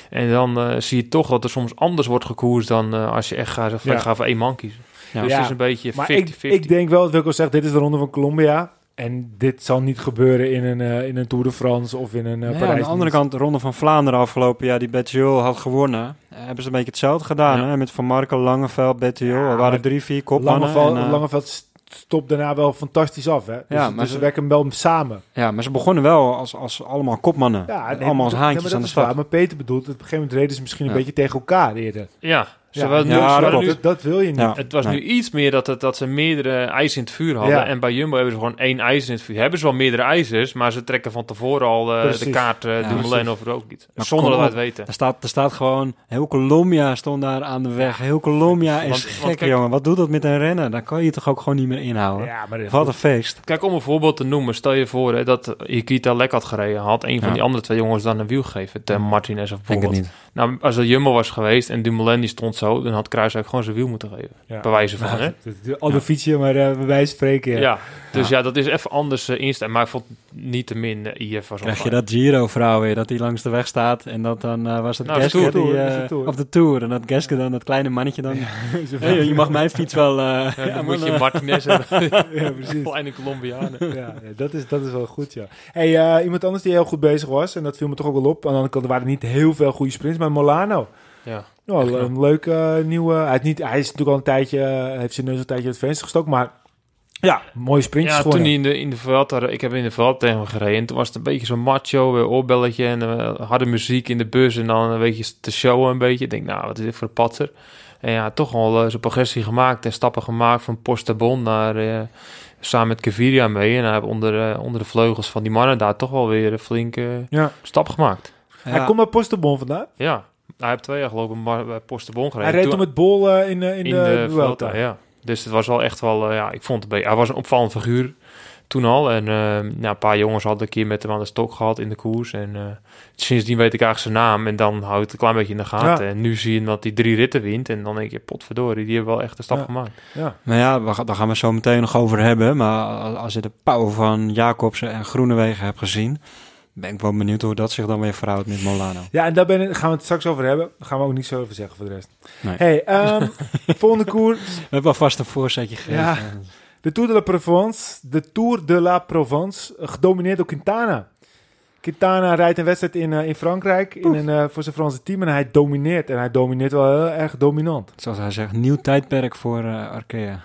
En dan eh, zie je toch dat er soms anders wordt gekoerst dan eh, als je echt gaat, ja. gaat voor één man kiezen. Ja. Dus Ja. het is een beetje 50-50. maar ik, ik denk wel, Wilco zegt, dit is de ronde van Colombia. En dit zal niet gebeuren in een, eh, in een Tour de France of in een uh, Nee, Parijs. aan de andere kant, de Ronde van Vlaanderen afgelopen jaar, die Bettiol had gewonnen. hebben ze een beetje hetzelfde gedaan. Ja. Hè? Met Van Marken, Langeveld. Ja, er waren drie, vier kopmannen. Langeveld, en, Langeveld stopt daarna wel fantastisch af. Hè? Dus, Ja, maar dus ze- werken wel samen. ja, maar ze begonnen wel als, als allemaal kopmannen. Ja, nee, allemaal als nee, haantjes maar aan de waar. start. Maar Peter bedoelt, op een gegeven moment reden ze misschien een Ja. beetje tegen elkaar eerder. Ja, ze Ja, ja, ze dat nu- Dat, dat wil je niet. Ja. het was Nee. nu iets meer dat, het, dat ze meerdere ijzers in het vuur hadden. Ja. En bij Jumbo hebben ze gewoon één ijzer in het vuur. Hebben ze wel meerdere ijzers, maar ze trekken van tevoren al eh, de kaart uh, Ja, Dumoulin precies. of ook niet. Maar Zonder dat wij op. het weten. Er staat, er staat gewoon, heel Colombia stond daar aan de weg. Heel Colombia is Want- gek, want kijk- jongen. Wat doet dat met een rennen? Dan kan je toch ook gewoon niet meer inhouden. Ja, maar Wat een feest. Kijk, om een voorbeeld te noemen, stel je voor hè, dat Ikita lek had gereden. Had een van Ja. die andere twee jongens dan een wiel gegeven. Ten Martinez of Denk het bijvoorbeeld. niet. Nou, als het Jumbo was geweest en Dumoulin die stond zo, dan had Kruiswijk gewoon zijn wiel moeten geven. Ja. Bij wijze van, hè? Alle fietsje, maar eh bij wijze van spreken. Ja. Ja. dus ja, dat is even anders uh, instellen. Maar ik vond niet te min uh, IF was Krijg je dat Giro-vrouw weer, dat die langs de weg staat. En dat dan eh, was het Nou, de Geske Tour, die... is de eh, Tour. Op de Tour. En dat Geske dan, dat kleine mannetje dan... Hey, je mag mijn fiets wel... eh, Ja, dan ja, moet je eh, Martinez en ja, precies. kleine Colombianen. Ja, ja, dat, is, dat is wel goed, ja. Hey, eh, iemand anders die heel goed bezig was, en dat viel me toch ook wel op. Aan de andere kant er waren niet heel veel goede sprints, maar Molano. Ja. Nou, een leuke eh, nieuwe... Hij, is niet, hij is natuurlijk al een tijdje, eh, heeft zijn neus een tijdje uit het venster gestoken, maar ja, mooie sprintjes Ja, gewoon. toen hij in de, in de Vuelta, ik heb in de Vuelta tegen hem gereden. En toen was het een beetje zo'n macho, weer oorbelletje en eh, harde muziek in de bus. En dan een beetje te showen een beetje. Ik denk, nou, wat is dit voor een patser? En ja, toch al eh, zijn progressie gemaakt en stappen gemaakt van Postabon naar... eh, samen met Gaviria mee. En hij heeft onder, onder de vleugels van die mannen daar toch wel weer een flinke Ja. stap gemaakt. Hij komt bij Postebon vandaan. Ja, hij heeft twee jaar maar bij Postabon gereden. Hij reed Toen- toen met Bol eh, in, eh, in, in de, de Vuelta. Vuelta, ja. Dus het was wel echt wel, eh, ja, ik vond het een beetje, hij was een opvallend figuur toen al. En eh, nou, een paar jongens hadden een keer met hem aan de stok gehad in de koers. En eh, sindsdien weet ik eigenlijk zijn naam. En dan hou ik het een klein beetje in de gaten. Ja. En nu zie je dat hij drie ritten wint. En dan denk je, potverdorie, die hebben wel echt een stap Ja. gemaakt. Ja. Maar ja, we daar gaan we zo meteen nog over hebben. Maar als- je de power van Jacobsen en Groenewegen hebt gezien... ben ik wel benieuwd hoe dat zich dan weer verhoudt met Molano. Ja, en daar ben ik, gaan we het straks over hebben. Daar gaan we ook niet zo over zeggen voor de rest. Nee. Hey, ehm, volgende koers. We hebben alvast een voorzetje gegeven. Ja. De Tour de la Provence. De Tour de la Provence. eh, Gedomineerd door Quintana. Quintana rijdt een wedstrijd in, eh, in Frankrijk in een, eh, voor zijn Franse team. En hij domineert. En hij domineert wel heel erg dominant. Zoals hij zegt, nieuw tijdperk voor Arkea.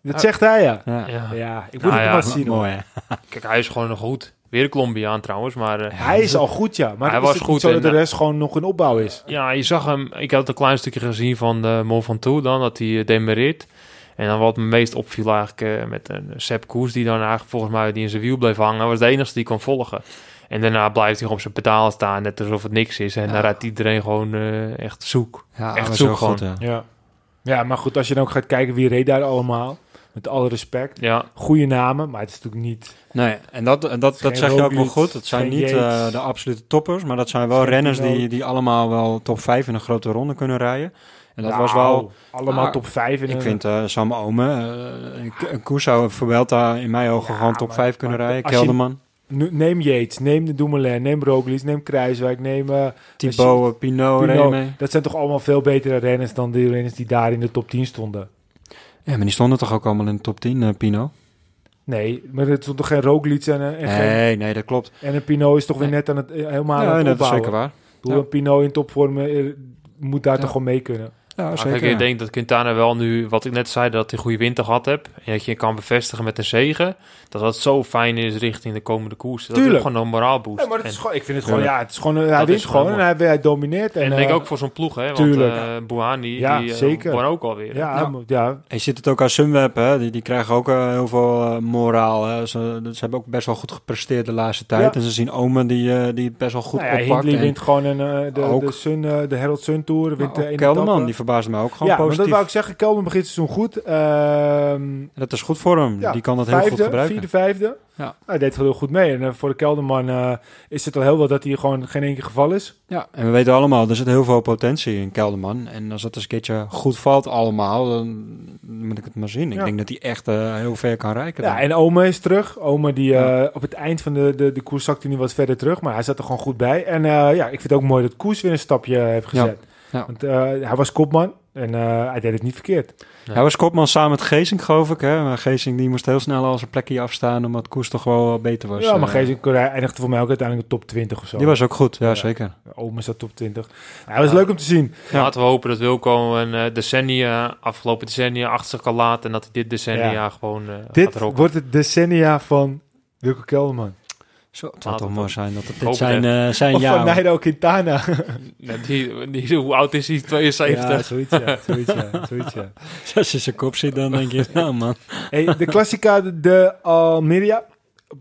Dat zegt hij, ja. Ja, Ja. Ja, ik moet Nou het ja, maar zien. hoor. mooi? Kijk, hij is gewoon nog goed. Weer een Colombiaan trouwens, maar... eh, Hij is al goed, ja. Maar Hij is was goed zo dat en, de eh, rest gewoon nog in opbouw is. Ja, je zag hem. Ik had een klein stukje gezien van de Mont Ventoux dan, dat hij eh, demereert. En dan wat me meest opviel eigenlijk eh, met een Sepp Koers, die dan eigenlijk volgens mij die in zijn wiel bleef hangen, was de enige die kon volgen. En daarna blijft hij gewoon op zijn pedalen staan, net alsof het niks is. En Ja. dan rijdt iedereen gewoon eh, echt zoek. Ja, Echt zoek goed, gewoon. hè? Ja. ja, maar goed, als je dan ook gaat kijken wie reed daar allemaal. Met alle respect. Ja, Goede namen, maar het is natuurlijk niet... Nee, en dat, en dat, dat zeg je ook wel goed. Het zijn niet eh, de absolute toppers, maar dat zijn wel Geen renners die, die allemaal wel top 5 in een grote ronde kunnen rijden. En dat was Nou, wel, Allemaal Ah, top 5 in ik een- vind eh Sam Ome, eh, een, koers zou Vuelta in mijn ogen Ja, gewoon top maar- 5 kunnen maar rijden. Kelderman, Neem Yates, neem de Dumoulin, neem Roglic, neem Kruiswijk, neem... Thibaut, Pinot, Pinot. dat zijn toch allemaal veel betere renners dan de renners die daar in de top 10 stonden. Ja, maar die stonden toch ook allemaal in de top 10, eh Pinot? Nee, maar er stond toch geen Roglic en, eh, en, geen- Nee, nee, dat klopt. en een Pinot is toch weer Nee. net aan het, eh, helemaal Ja, aan het dat is opbouwen. zeker waar. Ja. Een Pinot in topvorm moet daar Ja. toch gewoon mee kunnen. Ja, zeker. kijk, ik denk dat Quintana wel nu, wat ik net zei, dat hij een goede winter gehad hebt. En dat je je kan bevestigen met een zegen. Dat dat zo fijn is richting de komende koers. Dat is Tuurlijk. gewoon een moraalboost. Ja, maar het En- is gewoon, ik vind het gewoon, Ja. het is gewoon, hij Dat wint is gewoon gewoon en hij, hij domineert. En, En ik denk eh, ook voor zo'n ploeg, hè? Want tuurlijk. eh Buhani, Ja, die eh, zeker. won ook alweer. Ja, Ja. ja, En je ziet het ook aan Sunweb, hè? Die, die krijgen ook heel veel moraal. Hè? Ze, ze hebben ook best wel goed gepresteerd de laatste tijd. Ja. En ze zien Omen die, die het best wel goed nou ja, oppakt. Hindley En wint gewoon een, de, de, Sun, de Herald Sun Tour. Wint ene Kelderman, etappe. die verbaasde me ook gewoon ja, positief. dat wou ik zeggen. Kelderman begint seizoen goed. Ehm, dat is goed voor hem. ja, die kan dat heel goed gebruiken. Vierde, vijfde. Ja. Hij deed heel goed mee. En eh, voor de Kelderman eh, is het al heel wel dat hij gewoon geen keer geval is. Ja, en we weten allemaal, er zit heel veel potentie in Kelderman. En als dat eens een keertje goed valt allemaal, dan moet ik het maar zien. Ik Ja. denk dat hij echt eh, heel ver kan rijken. Ja, en Ome is terug. Ome die op het eind van de, de, de koers zakte hij nu wat verder terug. Maar hij zat er gewoon goed bij. En ja, ik vind het ook mooi dat Koers weer een stapje heeft gezet. Ja. Want eh, hij was kopman en eh, hij deed het niet verkeerd. Hij was kopman samen met Geesink, geloof ik. Hè? Maar Geesink die moest heel snel al zijn plekje afstaan, omdat Koers toch wel wat beter was. ja, maar Eh, Geesink eindigde voor mij ook uiteindelijk de top 20 of zo. Die was ook goed, ja, Ja. zeker. Ome zat top 20. Ja, hij was Ja. leuk om te zien. Ja. Laten we hopen dat Wilco een eh, decennia, afgelopen decennia achter zich kan laten. En dat hij dit decennia Ja. gewoon eh Dit wordt het decennia van Wilco Kelderman. Zo, het zou toch mooi zijn dat het dit zijn, het. eh, zijn Of van jaar. Nairo Quintana. Ja, die, die, hoe oud is hij? 72. Ja, zoiets ja. Zoiets ja. Zoiets ja. Als je zijn kop ziet, dan denk je, nou man. Hey, de Classica de, de Almeria.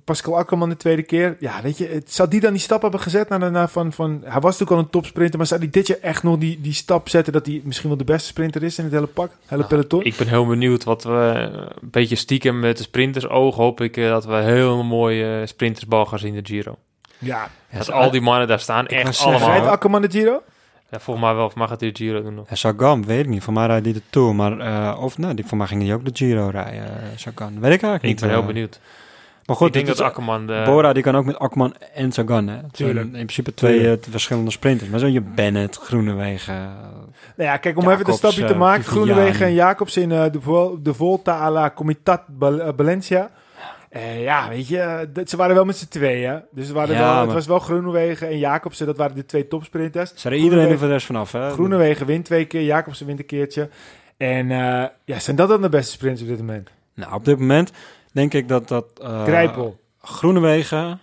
Pascal Akkerman de tweede keer. Ja, weet je, het, zou die dan die stap hebben gezet naar, naar van, van... Hij was natuurlijk al een topsprinter, maar zou hij dit jaar echt nog die, die stap zetten... dat hij misschien wel de beste sprinter is in het hele pak, hele Nou, peloton? Ik ben heel benieuwd wat we eh, een beetje stiekem met de sprinters oog hoop ik eh, dat we heel mooie eh, sprintersbal gaan zien in de Giro. ja. Dat al die mannen daar staan, echt allemaal. Rijdt Akkerman de Giro? Ja, volgens mij wel, of mag het de Giro doen nog? Ja, Sagan, weet ik niet. Voor mij rijdt hij de Tour, maar... eh, of nee, die, voor mij ging hij ook de Giro rijden, eh, Sagan. Weet ik eigenlijk Ik niet. ben heel eh. benieuwd. Maar goed, ik denk het dat Akkerman de... Bora die kan ook met Akkerman en Sagan. Hè? Het Tuurlijk. In principe twee Tuurlijk. eh, verschillende sprinters. Maar zo je Bennett, Groenewegen. Nou ja, kijk, om Jacobs, even de stapje te eh, maken. Viviani. Groenewegen en Jacobs in eh, de, Vol- de Volta à la Comitat Valencia. Eh, ja, weet je, dat, ze waren wel met z'n tweeën. Dus ze waren Ja, wel, het maar- was wel Groenewegen en Jacobsen. Dat waren de twee topsprinters. Ze rijden iedereen er voor de rest vanaf. Hè? Groenewegen wint twee keer, Jacobsen wint een keertje. En eh, ja, zijn dat dan de beste sprinters op dit moment? Nou, op dit moment denk ik dat... dat eh, Grijpel. Groenewegen,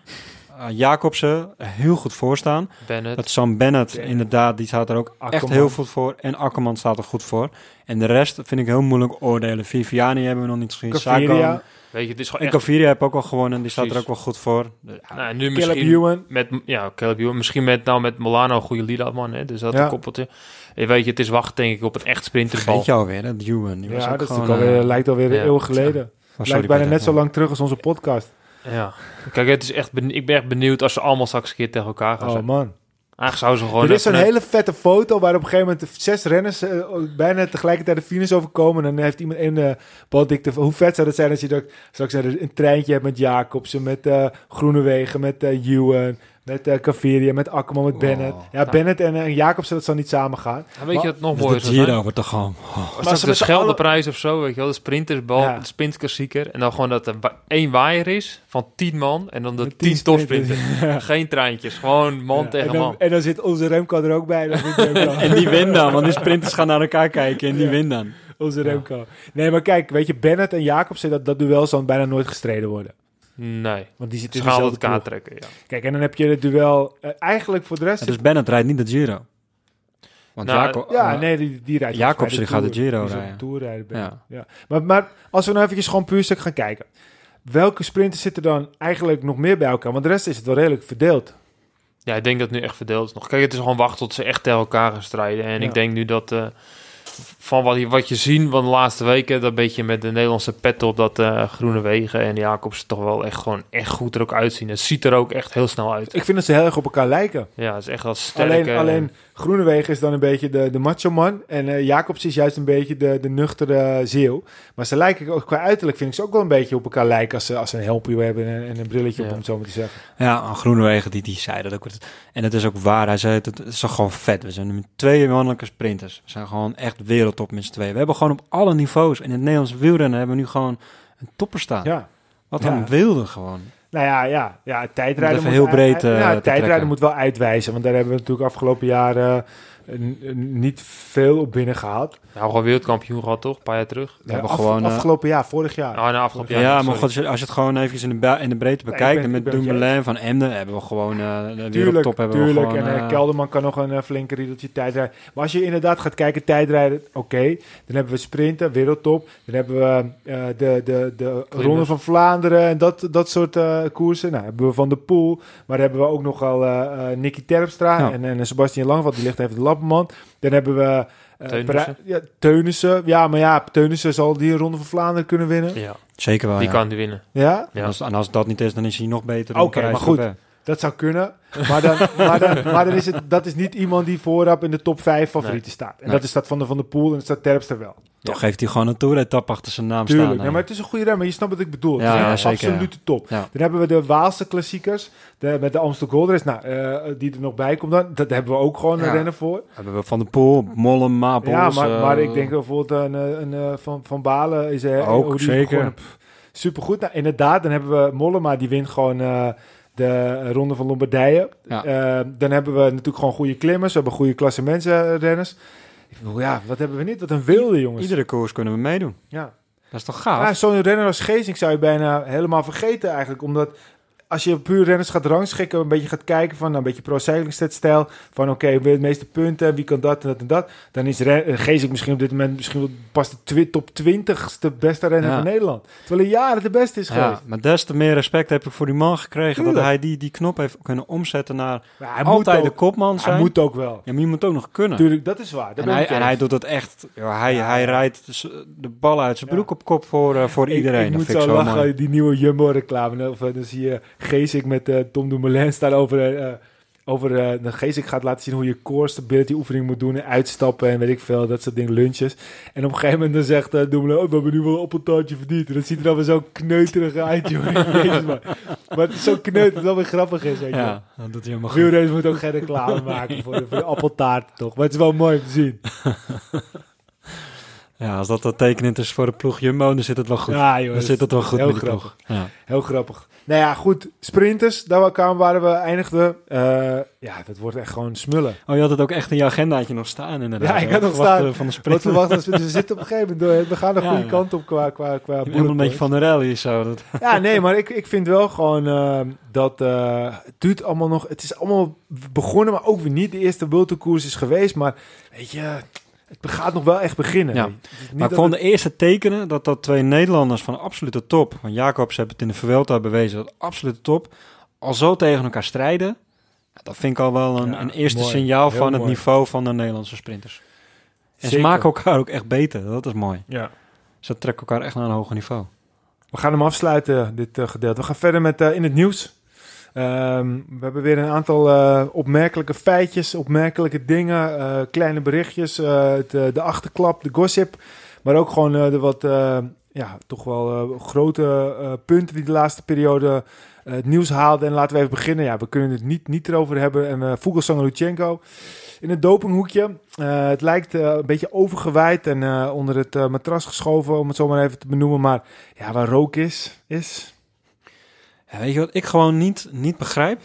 eh, Jacobsen heel goed voorstaan. Bennett. Dat Sam Bennett, inderdaad, die staat er ook echt heel goed voor. En Akkerman staat er goed voor. En de rest vind ik heel moeilijk oordelen. Viviani hebben we nog niet gezien. Sagan, Weet je, het is gewoon En echt... Gaviria heb ook al gewonnen. Die staat er ook wel goed voor. Ja, Nou, nu Caleb misschien Ewan. met... Ja, Caleb Ewan. Misschien met, nou, met Molano een goede lead man. Hè? Dus dat Ja. een koppeltje. Je weet je, het is wachten denk ik op een echt sprinterbal. Vergeet je alweer, hè? Ewan. Die was Ja, ook dat is gewoon, alweer, eh, lijkt alweer ja. een eeuw geleden. Oh, sorry, lijkt bijna Peter. net zo lang terug als onze podcast. Ja. Kijk, het is echt ik ben echt benieuwd als ze allemaal straks een keer tegen elkaar gaan Oh zijn. man. Eigenlijk zouden ze gewoon... Er is zo'n hele vette foto waar op een gegeven moment de zes renners eh, bijna tegelijkertijd de finish overkomen. En dan heeft iemand een uh, baldikte. Hoe vet zou het zijn als je dat, straks een, een treintje hebt met Jacobsen, met eh Groenewegen, met eh Ewan, met eh Caviria, met Akkerman, met Bennett. Ja, Ja. Bennett en eh, Jacobsen, dat zal niet samen gaan. Ja, weet je wat nog Dus mooier de zou zijn? Giro wordt toch gewoon... oh. Was dat ze de Scheldeprijs of zo, weet je wel? De sprintersbal, Ja. de sprintklassieker. En dan gewoon dat er één waaier is van tien man. En dan de Met tien sprinters. topsprinters. Geen treintjes, gewoon man Ja, tegen en dan, man. En dan zit onze Remco er ook bij. Dat. En die wint dan, want die sprinters gaan naar elkaar kijken en die Ja. wint dan. Onze Remco. Nee, maar kijk, weet je, Bennett en Jacobsen, dat, dat duel zal bijna nooit gestreden worden. Nee, Want die ze in dezelfde het kaart trekken, ja. Kijk, en dan heb je het duel eh, eigenlijk voor de rest... Ja, dus Bennett rijdt niet de Giro. Want Nou, Jacob... Ja, nee, die, die rijdt mij die gaat de Giro. Die rijden. de Tour rijden. Ben. Ja. Ja. Maar, maar als we nou eventjes gewoon puur stuk gaan kijken. Welke sprinters zitten dan eigenlijk nog meer bij elkaar? Want de rest is het wel redelijk verdeeld. Ja, ik denk dat het nu echt verdeeld is nog. Kijk, het is gewoon wachten tot ze echt tegen elkaar gaan strijden. En Ja. ik denk nu dat eh, van wat je, wat je zien van de laatste weken, dat beetje met de Nederlandse pet op, dat eh Groene Wegen en Jacobs toch wel echt gewoon echt goed er ook uitzien. Het ziet er ook echt heel snel uit. Ik vind dat ze heel erg op elkaar lijken. Ja, het is echt wel sterk. Alleen, alleen Groenewegen is dan een beetje de, de macho man. En eh Jacobs is juist een beetje de, de nuchtere zeeuw. Maar ze lijken ook qua uiterlijk, vind ik ze ook wel een beetje op elkaar lijken. Als ze, als ze een helpje hebben en, en een brilletje op, om het zo maar te zeggen. Ja, Groenewegen, die, die zei dat ook. En het is ook waar. Hij zei het, het is toch gewoon vet. We zijn nu met twee mannelijke sprinters. We zijn gewoon echt wereldtop met z'n tweeën. We hebben gewoon op alle niveaus. In het Nederlands wielrennen hebben we nu gewoon een topper staan. Ja. Wat Ja. een wilde gewoon. Nou ja, ja, ja tijdrijden, moet, heel breed, ja, eh, te tijdrijden moet wel uitwijzen. Want daar hebben we natuurlijk afgelopen jaren niet veel op binnen gehaald. Ja, gewoon wereldkampioen gehad, toch? Een paar jaar terug. We hebben af- gewoon, eh, afgelopen jaar, vorig jaar. Oh, na afgelopen Ja, jaar. maar sorry. goed, als je- als je het gewoon even in de, in de breedte bekijkt. en met ben met je Dumoulin van Emden hebben we gewoon eh de Tuurlijk, wereldtop. Hebben we tuurlijk. gewoon, en eh, Kelderman kan nog een flinke riedeltje tijdrijden. Maar als je inderdaad gaat kijken, tijdrijden, oké. Dan hebben we sprinten, wereldtop. Dan hebben we eh, de, de, de Ronde van Vlaanderen en dat, dat soort eh, koersen. Nou, hebben we Van de Poel. Maar dan hebben we ook nogal eh eh Nicky Terpstra Ja. en, en Sebastian Langeveld. Die ligt even de Dan hebben we... eh, Teunissen. Ja, Teunissen. Ja, maar ja, Teunissen zal die Ronde van Vlaanderen kunnen winnen. Ja, Zeker wel, die ja. kan die winnen. Ja? En, als, en als dat niet is, dan is hij nog beter Oké, maar goed. Dat zou kunnen. Maar dan, maar dan, maar dan is het, dat is niet iemand die voorop in de top 5 favorieten staat. En Nee. dat is dat van de Van der Poel en dat staat Terpstra wel. Toch heeft hij gewoon een toeretap achter zijn naam Tuurlijk. staan. Ja, maar het is een goede remmer. Je snapt wat ik bedoel. Ja, het is ja, echt zeker, absolute top. Dan hebben we de Waalse klassiekers. De, met de Amstel Gold Race. Nou, eh, die er nog bij komt dan. Dat hebben we ook gewoon een rennen voor. Hebben we Van de Poel, Mollem, Mapels. ja, maar, eh, maar ik denk bijvoorbeeld een, een, eh, van, van Balen is er Ook, zeker. supergoed. Nou, inderdaad, dan hebben we Mollema. Die wint gewoon de Ronde van Lombardije. Ja. Dan hebben we natuurlijk gewoon goede klimmers. We hebben goede klassementsrenners. Ja, wat hebben we niet? Wat een wilde, jongens. Iedere koers kunnen we meedoen. Ja. Dat is toch gaaf? Ja, Zo'n renner als Geesink zou je bijna helemaal vergeten eigenlijk. Omdat als je puur renners gaat rangschikken, een beetje gaat kijken van nou, een beetje pro-cycling-stijl. Van oké, wie heeft de meeste punten, wie kan dat en dat en dat. Dan is eh, Geesink misschien op dit moment misschien wel pas de top 20ste beste renner Ja. van Nederland. Terwijl hij jaren de beste is Ja, geweest. maar des te meer respect heb ik voor die man gekregen. Tuurlijk. Dat hij die, die knop heeft kunnen omzetten naar Maar hij altijd moet de ook, kopman zijn. hij moet ook wel. Ja, maar je moet ook nog kunnen. Tuurlijk, dat is waar. Dat En hij, en hij doet het echt. Hij, Ja. hij rijdt de bal uit zijn broek op kop voor, eh, voor Ik- iedereen. Ik, dat moet vind zo ik zo lachen, mooi. die nieuwe Jumbo-reclame. Of, eh, Dan zie je Geesik met eh, Tom Dumoulin staan over... eh, over de Geesik gaat laten zien hoe je core stability oefening moet doen. En uitstappen en weet ik veel, dat soort dingen, lunches. En op een gegeven moment dan zegt eh Dumoulin... Oh, we hebben nu wel een appeltaartje verdiend. En dat ziet er dan weer zo kneuterig uit, joh. Man. Maar het is zo kneuterig, dat het wel weer grappig is, weet je. Ja, dat doet hij helemaal goed. Moeten ook geen reclame maken voor de, voor de appeltaart, toch? Maar het is wel mooi om te zien. Ja, als dat dat tekenend is voor de ploeg Jumbo, dan zit het wel goed. Ja, joh. dan zit het wel goed heel met grappig. Ja. Heel grappig. Nou ja, goed. Sprinters, daar kwamen waar we eindigden. Eh, ja, dat wordt echt gewoon smullen. Oh, je had het ook echt in je agendaatje nog staan inderdaad. Ja, ik had nog staan. Van de Wat sprint. verwachten we? Dus we zitten op een gegeven moment door. We gaan de Ja, goede ja. kant op qua, qua, qua een beetje van de rally zo. Dat, Ja, nee, maar ik, ik vind wel gewoon eh, dat eh, het duurt allemaal nog. Het is allemaal begonnen, maar ook weer niet. De eerste World Tour koers is geweest, maar weet je, het gaat nog wel echt beginnen. Ja. Maar ik vond het- de eerste tekenen dat dat twee Nederlanders van absolute top, van Jacobs heeft het in de Vuelta bewezen, dat absolute top, al zo tegen elkaar strijden. Dat vind ik al wel een, Ja, een eerste mooi. signaal Heel van het niveau van de Nederlandse sprinters. En Zeker. ze maken elkaar ook echt beter, dat is mooi. Ja. Ze trekken elkaar echt naar een hoger niveau. We gaan hem afsluiten, dit eh, gedeelte. We gaan verder met eh, in het nieuws. Ehm, we hebben weer een aantal eh, opmerkelijke feitjes, opmerkelijke dingen, eh, kleine berichtjes, eh, de achterklap, de gossip. Maar ook gewoon de wat, ja, toch wel grote punten die de laatste periode het nieuws haalden. En laten we even beginnen. Ja, we kunnen het niet, niet erover hebben. En uh, Lutsenko in het dopinghoekje. Het lijkt een beetje overgewaaid en onder het matras geschoven, om het zo maar even te benoemen. Maar ja, waar rook is, is... Ja, weet je wat ik gewoon niet, niet begrijp?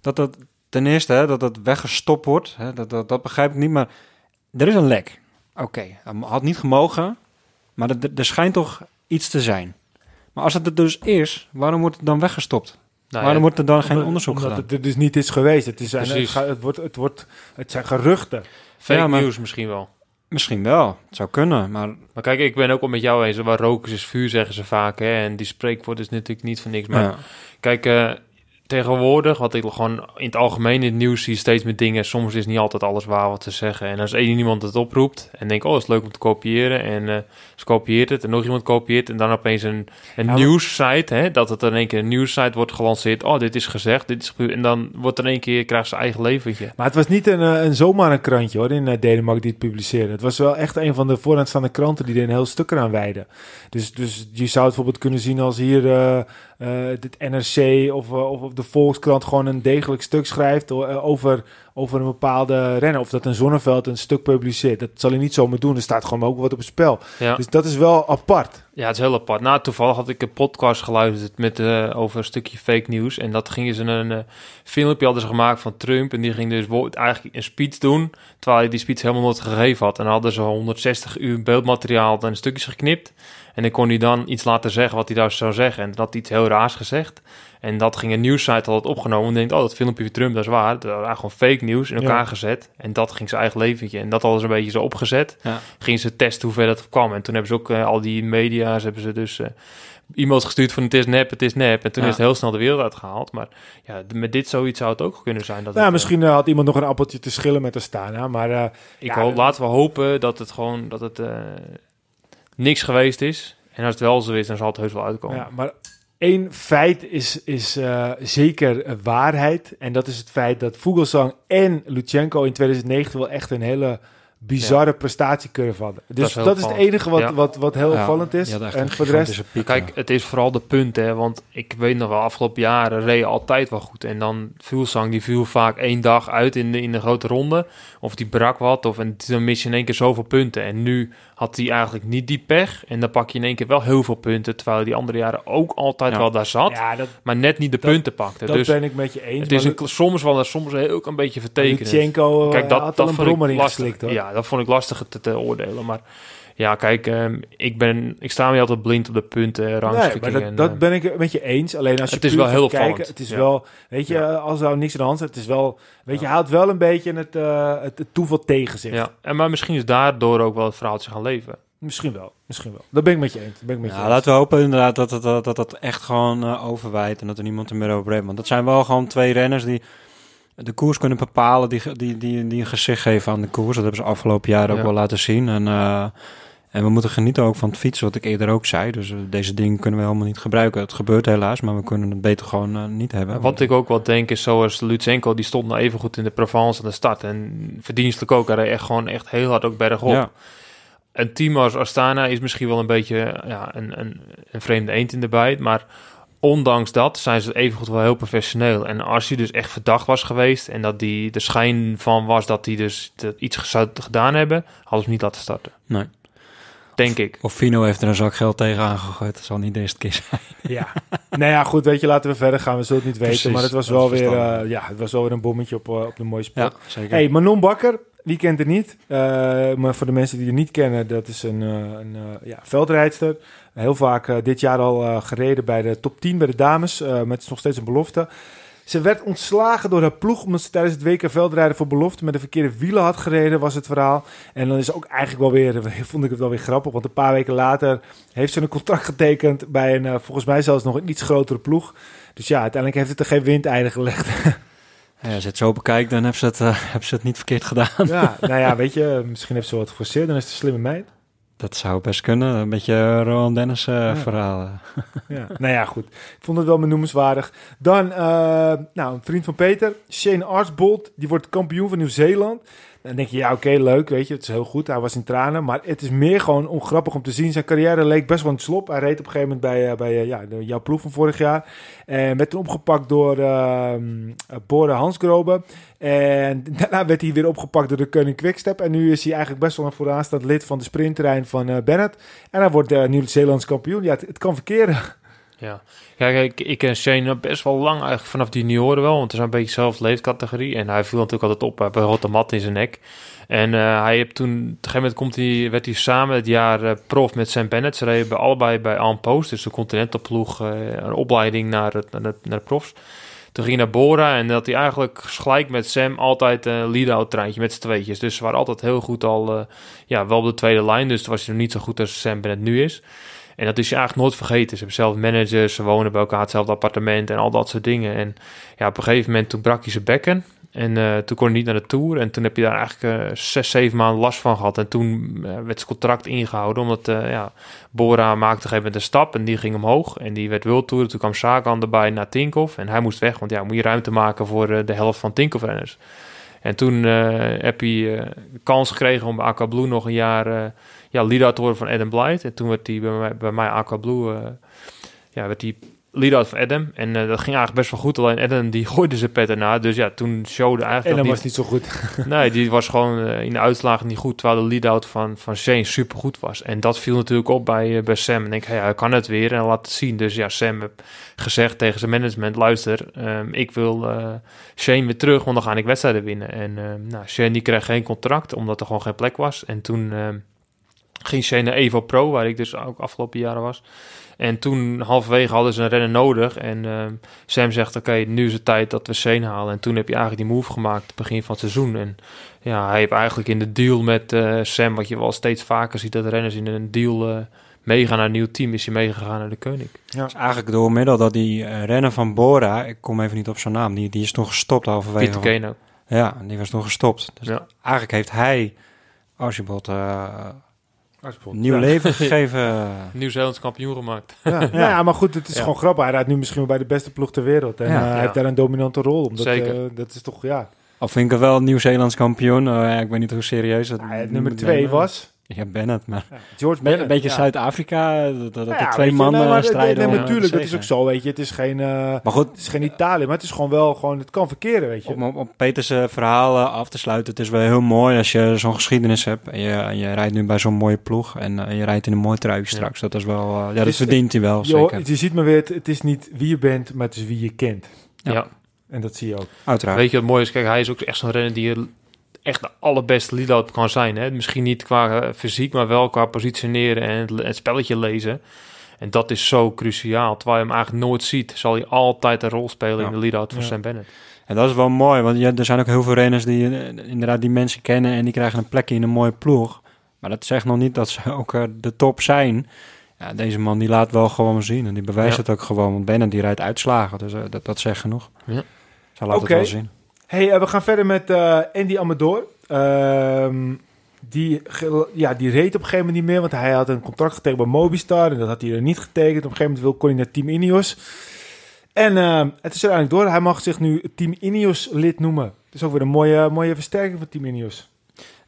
Dat dat ten eerste, hè, dat dat weggestopt wordt, hè, dat, dat, dat begrijp ik niet. Maar er is een lek. Oké, had niet gemogen, maar er, er schijnt toch iets te zijn. Maar als het er dus is, waarom wordt het dan weggestopt? Nou, waarom ja, wordt er dan geen onderzoek omdat gedaan? het er dus niet is geweest. Het, is, een- het, gaat- het, wordt, het, wordt, het zijn geruchten. fake Ja, maar- nieuws misschien wel. Misschien wel, het zou kunnen, maar Maar kijk, ik ben ook wel met jou eens. Waar roken is, is vuur, zeggen ze vaak. Hè? En die spreekwoord is natuurlijk niet van niks. Maar ja. Kijk, eh, tegenwoordig, wat ik gewoon in het algemeen in het nieuws zie, steeds met dingen. Soms is niet altijd alles waar wat te zeggen. En als één iemand het oproept en denkt, oh, het is leuk om te kopiëren. En eh, ze kopieert het en nog iemand kopieert. En dan opeens een, een maar- nieuwssite, hè, dat het in één keer een nieuwssite wordt gelanceerd. Oh, dit is gezegd, dit is gebeurd. En dan wordt er in één keer, krijgt ze eigen leventje. Maar het was niet een, eh, een zomaar een krantje hoor, in eh, Denemarken die het publiceerde. Het was wel echt een van de vooraanstaande kranten die er een heel stuk eraan wijden. Dus, dus je zou het bijvoorbeeld kunnen zien als hier eh, het NRC of, eh, of, of de Volkskrant gewoon een degelijk stuk schrijft eh, over, over een bepaalde renner. Of dat een Zonneveld een stuk publiceert. Dat zal hij niet zomaar doen. Er staat gewoon ook wat op het spel. Ja. Dus dat is wel apart. Ja, het is heel apart. Nou, toevallig had ik een podcast geluisterd met, over een stukje fake nieuws. En dat gingen ze een filmpje hadden ze gemaakt van Trump. En die ging dus eigenlijk een speech doen, terwijl hij die speech helemaal nooit gegeven had. En dan hadden ze 160 uur beeldmateriaal dan stukjes geknipt. En dan kon hij dan iets laten zeggen wat hij daar zou zeggen. En dat had hij iets heel raars gezegd. En dat ging een nieuwssite altijd opgenomen. En denkt, oh, dat filmpje van Trump, dat is waar. Dat was gewoon fake nieuws in elkaar Ja. gezet. En dat ging zijn eigen leventje. En dat hadden ze een beetje zo opgezet Ja. gingen ze testen hoe ver dat kwam. En toen hebben ze ook eh, al die media's hebben ze dus eh e-mails gestuurd van het is nep, het is nep. En toen Ja. is het heel snel de wereld uitgehaald. Maar ja, met dit zoiets zou het ook kunnen zijn. Dat Nou, misschien had iemand nog een appeltje te schillen met Astana. Maar ik ja, hoop, laten we hopen dat het gewoon dat het niks geweest is. En als het wel zo is, dan zal het heus wel uitkomen. Ja, maar één feit is, is eh, zeker waarheid. En dat is het feit dat Vogelsang en Lutsenko in 2019 wel echt een hele bizarre prestatiecurve hadden. Dus is dat is, het enige wat, Ja. wat, wat heel Ja, opvallend is. En voor de rest... piek, Kijk, ja. het is vooral de punt, hè. Want ik weet nog wel, afgelopen jaren reed je altijd wel goed. En dan Fuglsang, die viel vaak één dag uit in de, in de grote ronde. Of die brak wat, of en dan mis je in één keer zoveel punten. En nu had hij eigenlijk niet die pech. En dan pak je in één keer wel heel veel punten. Terwijl hij die andere jaren ook altijd Ja. wel daar zat. Ja, dat, Maar net niet de Dat- punten pakte. dat dus ben ik met je eens. het is een, soms wel soms ook een beetje vertekend. Lutsenko Kijk, dat, had al dat een vond brommer ik lastig. ingeslikt hoor. Ja, dat vond ik lastig te, te oordelen. Maar ja, kijk, ehm, ik, ben, ik sta niet altijd blind op de punten, Nee, rangschikking. maar dat, dat eh, ben ik met je eens. Alleen als je Het is wel heel kijken, opvallend. het is Ja. wel, weet je, Ja. als er niks aan de hand is, het is wel, weet je, houdt wel een beetje het, eh, het, het toeval tegen zich. Ja, en maar misschien is daardoor ook wel het verhaaltje gaan leven. Misschien wel, misschien wel. Dat ben ik met je eens. Ben ik met je Ja, eens. laten we hopen inderdaad dat het, dat, dat, dat echt gewoon eh, overwijt en dat er niemand er meer over heeft. Want dat zijn wel gewoon twee renners die de koers kunnen bepalen, die, die, die, die een gezicht geven aan de koers. Dat hebben ze afgelopen jaren ook Ja. wel laten zien. En, eh, en we moeten genieten ook van het fietsen, wat ik eerder ook zei. Dus eh, deze dingen kunnen we helemaal niet gebruiken. Het gebeurt helaas, maar we kunnen het beter gewoon eh, niet hebben. Wat ik ook wel denk is, zoals Lutsenko, die stond nou even goed in de Provence aan de start. En verdienstelijk ook, hij echt gewoon echt heel hard ook bergop. Ja, Een team als Astana is misschien wel een beetje ja, een, een, een vreemde eend in de bijt. Maar ondanks dat zijn ze evengoed wel heel professioneel. En als hij dus echt verdacht was geweest... en dat die de schijn van was dat hij dus iets zou gedaan hebben... hadden ze hem niet laten starten. nee. Denk ik. Of Fino heeft er een zak geld tegen aangegooid. Dat zal niet de eerste keer zijn. Ja. nou ja, goed, weet je, laten we verder gaan. We zullen het niet weten, Precies, maar het was wel weer, eh, ja, het was wel weer een bommetje op, eh, op de mooie spot. zeker. Hey, Manon Bakker, wie kent het niet? Eh, maar voor de mensen die het niet kennen, dat is een, eh, een eh, ja, veldrijdster. Heel vaak dit jaar al eh, gereden bij de top 10 bij de dames. eh met nog steeds een belofte. Ze werd ontslagen door haar ploeg omdat ze tijdens het WK veldrijden voor belofte met de verkeerde wielen had gereden, was het verhaal. En dan is ook eigenlijk wel weer, vond ik het wel weer grappig, want een paar weken later heeft ze een contract getekend bij een, eh, volgens mij zelfs nog een iets grotere ploeg. Dus ja, uiteindelijk heeft het er geen windeieren gelegd. Ja, als je het zo bekijkt, dan hebben ze het, uh, hebben ze het niet verkeerd gedaan. Ja, nou ja, weet je, misschien heeft ze wat geforceerd, dan is het een slimme meid. Dat zou best kunnen. Een beetje Rowan Dennis uh, Ja. verhaal. Ja, nou ja, goed. Ik vond het wel benoemenswaardig. Dan, eh, nou, een vriend van Peter, Shane Archbold, die wordt kampioen van Nieuw-Zeeland. Dan denk je, ja, oké, leuk, weet je, het is heel goed. Hij was in tranen, maar het is meer gewoon ongrappig om te zien. Zijn carrière leek best wel een slop. Hij reed op een gegeven moment bij, eh, bij eh, ja, jouw ploeg van vorig jaar. En werd toen opgepakt door ehm Bore Hansgrobe. En daarna werd hij weer opgepakt door de Koning Quickstep. En nu is hij eigenlijk best wel een vooraanstaand lid van de sprintterrein van eh, Bennett. En hij wordt uh, Nieuw-Zeelands kampioen. Ja, het, het kan verkeren. Ja, kijk, ik ken Shane best wel lang eigenlijk vanaf die junioren wel, want het is een beetje dezelfde leefcategorie. En hij viel natuurlijk altijd op, de mat in zijn nek. En eh, hij heeft toen, op een gegeven moment komt hij, werd hij samen het jaar eh, prof met Sam Bennett. Ze reden bij allebei bij Aan Post, dus de Continental ploeg, eh, een opleiding naar, het, naar, naar de profs. Toen ging hij naar Bora en dat hij eigenlijk gelijk met Sam altijd een lead-out treintje met z'n tweetjes. Dus ze waren altijd heel goed al, ja, wel op de tweede lijn. Dus toen was hij nog niet zo goed als Sam Bennett nu is. En dat is je eigenlijk nooit vergeten. Ze hebben zelf managers, ze wonen bij elkaar hetzelfde appartement en al dat soort dingen. En ja, op een gegeven moment toen brak hij zijn bekken. En eh, toen kon hij niet naar de Tour. En toen heb je daar eigenlijk eh, zes, zeven maanden last van gehad. En toen eh, werd zijn contract ingehouden. Omdat ja, Bora maakte een gegeven moment een stap. En die ging omhoog. En die werd World Tour. Toen kwam Sagan erbij naar Tinkoff. En hij moest weg. Want ja, moet je ruimte maken voor de helft van Tinkoff-renners. En toen heb hij kans gekregen om bij Blue nog een jaar ja, lead-out te worden van Adam Blythe. En toen werd hij bij mij, bij mij Aqua Blue, eh, ja, werd hij lead-out van Adam. En eh, dat ging eigenlijk best wel goed. Alleen Adam die gooide zijn pet erna. Dus ja, toen showde En eigenlijk dan dat was niet zo goed. die, Nee, die was gewoon eh, in de uitslagen niet goed. Terwijl de lead-out van, van Shane super goed was. En dat viel natuurlijk op bij, bij Sam. En ik denk, hey, hij kan het weer en laat het zien. Dus ja, Sam heeft gezegd tegen zijn management... luister, ehm, ik wil Shane weer terug, want dan ga ik wedstrijden winnen. En ehm, nou, Shane die kreeg geen contract, omdat er gewoon geen plek was. En toen ehm, ging naar Evo Pro, waar ik dus ook afgelopen jaren was. En toen halverwege hadden ze een rennen nodig. En ehm, Sam zegt, oké, nu is het tijd dat we Shane halen. En toen heb je eigenlijk die move gemaakt, het begin van het seizoen. En ja, hij heeft eigenlijk in de deal met eh, Sam, wat je wel steeds vaker ziet, dat renners in een deal eh, meegaan naar een nieuw team, is hij meegegaan naar de Koning. Dus eigenlijk door middel dat die eh, renner van Bora, ik kom even niet op zijn naam, die, die is toen gestopt halverwege. Pieter Keno. Ja, die was toen gestopt. Dus Ja. eigenlijk heeft hij Archibald eh Nieuw ja. leven gegeven. Nieuw-Zeelands kampioen gemaakt. Ja, nou ja, maar goed, het is Ja. gewoon grappig. Hij rijdt nu misschien wel bij de beste ploeg ter wereld. En Ja. eh, hij Ja. heeft daar een dominante rol. Omdat, Zeker. eh, dat is toch, ja. Al vind ik wel een Nieuw-Zeelands kampioen. Eh, ja, ik weet niet hoe serieus het nummer twee was Ja, Bennett, maar ja, George Be- Bennett. een beetje ja. Zuid-Afrika, dat, dat Nou er ja, twee mannen maar, strijden. Nee, natuurlijk, dat is ook zo, weet je. Het is geen, eh, Maar goed, het is geen Italië, maar het is gewoon wel, gewoon, het kan verkeren, weet je. om, om, om Peters eh, verhaal eh, af te sluiten, het is wel heel mooi als je zo'n geschiedenis hebt. En je, en je rijdt nu bij zo'n mooie ploeg en eh, je rijdt in een mooi truitje Ja. straks. Dat is wel, ja, dat is- verdient hij wel, Je, zeker. je ziet maar weer, het, het is niet wie je bent, maar het is wie je kent. Ja. Ja. En dat zie je ook. Uiteraard. Weet je wat mooi is? Kijk, hij is ook echt zo'n renner die echt de allerbeste lead-out kan zijn. Hè? Misschien niet qua eh, fysiek, maar wel qua positioneren en het, het spelletje lezen. En dat is zo cruciaal. Terwijl je hem eigenlijk nooit ziet, zal hij altijd een rol spelen Ja. in de lead-out van Ja. Sam Bennett. En dat is wel mooi, want ja, er zijn ook heel veel renners die eh, inderdaad die mensen kennen en die krijgen een plekje in een mooie ploeg. Maar dat zegt nog niet dat ze ook eh, de top zijn. Ja, deze man die laat wel gewoon zien en die bewijst Ja. het ook gewoon. Want Bennett die rijdt uitslagen, dus dat, dat zegt genoeg. Ja. Zij laat Oké. het wel zien. Hey, eh, we gaan verder met eh, Andy Amador. Ehm, die, ja, die reed op een gegeven moment niet meer, want hij had een contract getekend bij Mobistar en dat had hij er niet getekend. Op een gegeven moment wil, kon hij naar Team Ineos. En ehm, het is er eigenlijk door. Hij mag zich nu Team Ineos lid noemen. Het is ook weer een mooie, mooie versterking van Team Ineos.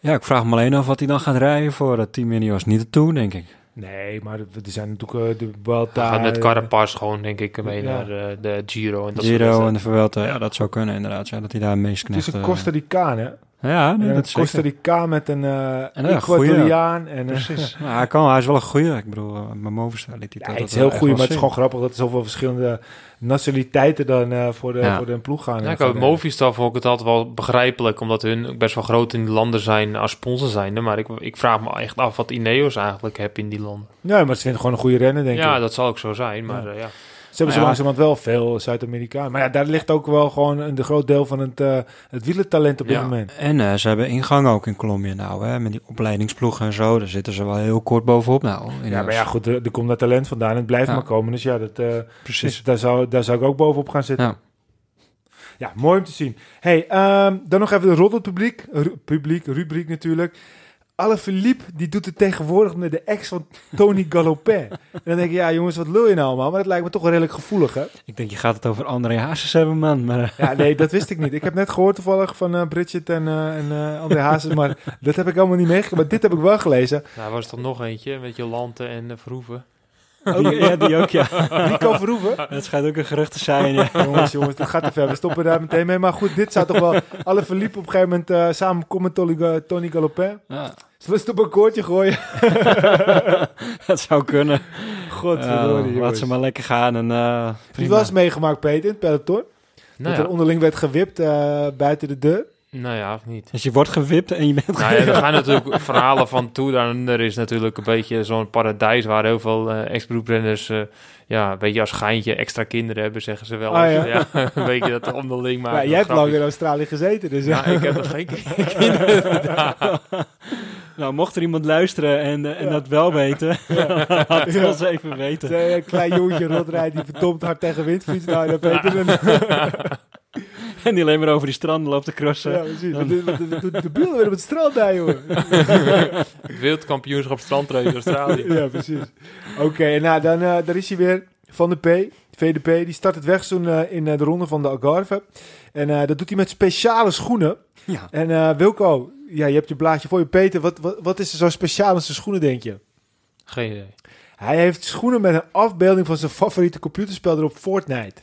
Ja, ik vraag me alleen af wat hij dan gaat rijden voor het Team Ineos. Niet Tour, denk ik. Nee, maar er zijn natuurlijk eh, de Vuelta. Hij gaat met eh, Carapaz gewoon, denk ik, mee Ja. naar eh, de Giro. En dat soort Giro en de Vuelta, ja, dat zou kunnen inderdaad. Ja, dat hij daar meest Het is knecht. een Costa Ricaan, hè? Ja, nee, Ja, dat Costa zeker. Rica met een eh een goeie. Ecuadoriaan. En, eh, Precies. Ja, hij, kan, hij is wel een goeie. Ik bedoel, eh, mijn Movistar liet hij Ja, dat het is heel goed, maar het is gewoon grappig dat er zoveel verschillende nationaliteiten dan eh, voor, de, Ja. voor de ploeg gaan. Ja, ik rijden. Movistar vond ik het altijd wel begrijpelijk, omdat hun best wel groot in die landen zijn als sponsor zijn. Maar ik, ik vraag me echt af wat Ineos eigenlijk heeft in die landen. Nee, maar ze vinden gewoon een goede rennen, denk ja, ik. dat zal ook zo zijn, maar Ja. Ze hebben zo Ja. langzamerhand wel veel Zuid-Amerikaan. Maar ja, daar ligt ook wel gewoon een de groot deel van het, eh het wielertalent op dit moment. En eh, ze hebben ingang ook in Colombia nou, hè, met die opleidingsploegen en zo. Daar zitten ze wel heel kort bovenop nou. Ja, maar ja, goed, er, er komt dat talent vandaan en het blijft maar komen. Dus ja, dat, eh, precies. dus daar, zou, daar zou ik ook bovenop gaan zitten. Ja. Ja, mooi om te zien. hey, ehm, dan nog even de roddelpubliek. Ru- publiek, rubriek natuurlijk. Alle Philippe, die doet het tegenwoordig met de ex van Tony Galopin. en dan denk je, ja jongens, wat lul je nou allemaal? Maar dat lijkt me toch wel redelijk gevoelig, hè? Ik denk, je gaat het over André Hazes hebben, man. Maar, eh, Ja, nee, dat wist ik niet. Ik heb net gehoord toevallig van eh, Bridget en, eh en eh, André Hazes, maar dat heb ik allemaal niet meegekregen. Maar dit heb ik wel gelezen. Nou, was er toch nog eentje met Jolante en uh, Verhoeven. Ook, ja, die ook, ja. Nico Verhoeven. Het schijnt ook een gerucht te zijn. Ja. jongens, jongens, dit gaat te ver. We stoppen daar meteen mee. Maar goed, dit zou toch wel... Alle Philippe op een gegeven moment eh, samen komen met Tony, Ga- Tony Galopin. Ja. Zullen we het op een koordje gooien? dat zou kunnen. God, Ja, laat ze maar lekker gaan. En, eh prima. wel eens meegemaakt, Peter, in het peloton? Nou dat er onderling werd gewipt eh, buiten de deur? Nou ja, of niet. Dus je wordt gewipt en je bent... Nou ja, er gaan natuurlijk verhalen van toe. Dan er is natuurlijk een beetje zo'n paradijs waar heel veel eh ex-beroeprenners eh, ja, een beetje als geintje extra kinderen hebben, zeggen ze wel. Ah, ja. ja. een beetje dat onderling maar. Ja, jij hebt lang in Australië gezeten, dus ja. Ik heb nog geen kinderen. Nou, mocht er iemand luisteren en, eh, en Ja. dat wel weten, laat het Ja. ons even weten. Een klein jongetje rotrijdt die verdomd hard tegen wind fietst. Nou, dan Peter. dan- En die alleen maar over die stranden loopt te crossen. Ja, precies. De, de beelden weer op het strand daar, jongen. Het wereldkampioenschap strandrace Australië. Ja, precies. Oké, en nou, dan eh, daar is hij weer. Van de P, VDP. Die start het wegseizoen eh, in eh, de ronde van de Algarve. En eh, dat doet hij met speciale schoenen. Ja. En eh, Wilco, ja, je hebt je blaadje voor je. Peter, wat, wat, wat is er zo speciaal aan zijn schoenen, denk je? Geen idee. Hij heeft schoenen met een afbeelding van zijn favoriete computerspel erop, Fortnite.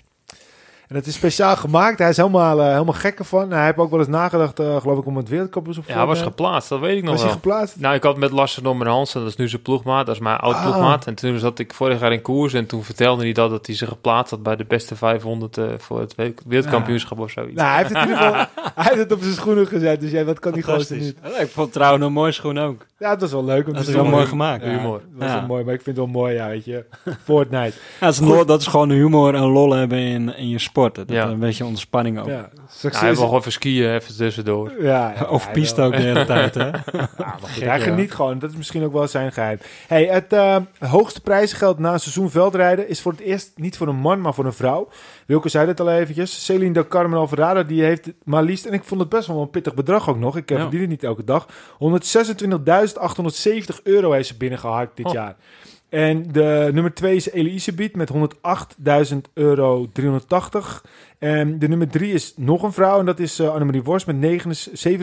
En dat is speciaal gemaakt. Hij is helemaal, eh, helemaal gek ervan. Hij heeft ook wel eens nagedacht, eh, geloof ik, om het wereldkampioenschap Ja, hij was geplaatst, dat weet ik nog Was hij wel. geplaatst? Nou, ik had met Lasse Nommer Hansen, dat is nu zijn ploegmaat, dat is mijn oud Ah. ploegmaat. En toen zat ik vorig jaar in koers en toen vertelde hij dat, dat hij zich geplaatst had bij de beste 500 eh, voor het we- wereldkampioenschap of zoiets. Nou, hij heeft het in ieder geval hij heeft het op zijn schoenen gezet. Dus jij, wat kan die gozer niet? Ik vond het trouwens een mooi schoen ook. Ja, het was wel leuk om Dat is wel mooi gemaakt. Ja, Humor. Het was Ja. wel mooi, maar ik vind het wel mooi, ja, weet je. Fortnite. Ja, dat, is lol- dat is gewoon humor en lol hebben in, in je sport. Dat Ja. een beetje ontspanning ook. Ja, Ja, hij wil gewoon even skiën, even tussendoor. ja, ja, Of piste ook de hele tijd, hè? Ja, goed, hij ja. geniet gewoon. Dat is misschien ook wel zijn geheim. Hey, het eh, hoogste prijzengeld na een seizoen veldrijden is voor het eerst niet voor een man, maar voor een vrouw. Wilke zei het al eventjes. Celine del Carmen Alvarado, die heeft maar liefst, en ik vond het best wel een pittig bedrag ook nog. Ik eh, Ja. verdien het niet elke dag. 126.870 euro heeft ze binnengehaakt dit Oh. jaar. En de nummer 2 is Elise Beat met 108.000 euro 380. En de nummer 3 is nog een vrouw en dat is uh, Annemarie Worst met 97.000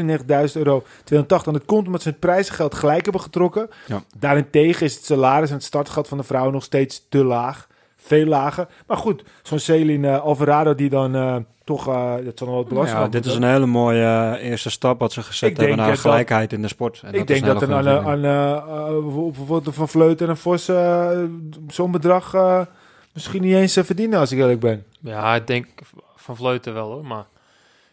euro 280. En dat komt omdat ze het prijzengeld gelijk hebben getrokken. Ja. Daarentegen is het salaris en het startgeld van de vrouw nog steeds te laag. Veel lager. Maar goed, zo'n Celine uh, Alvarado die dan uh, toch, uh, dat zal nog wat belasting Ja, dit is een hele mooie uh, eerste stap wat ze gezet Ik hebben naar dat- gelijkheid in de sport. En ik denk dat een, goede uh, bijvoorbeeld een Van Vleuten en een Vos uh, zo'n bedrag uh, misschien niet eens uh, verdienen als ik eerlijk ben. Ja, ik denk van Vleuten wel hoor, maar...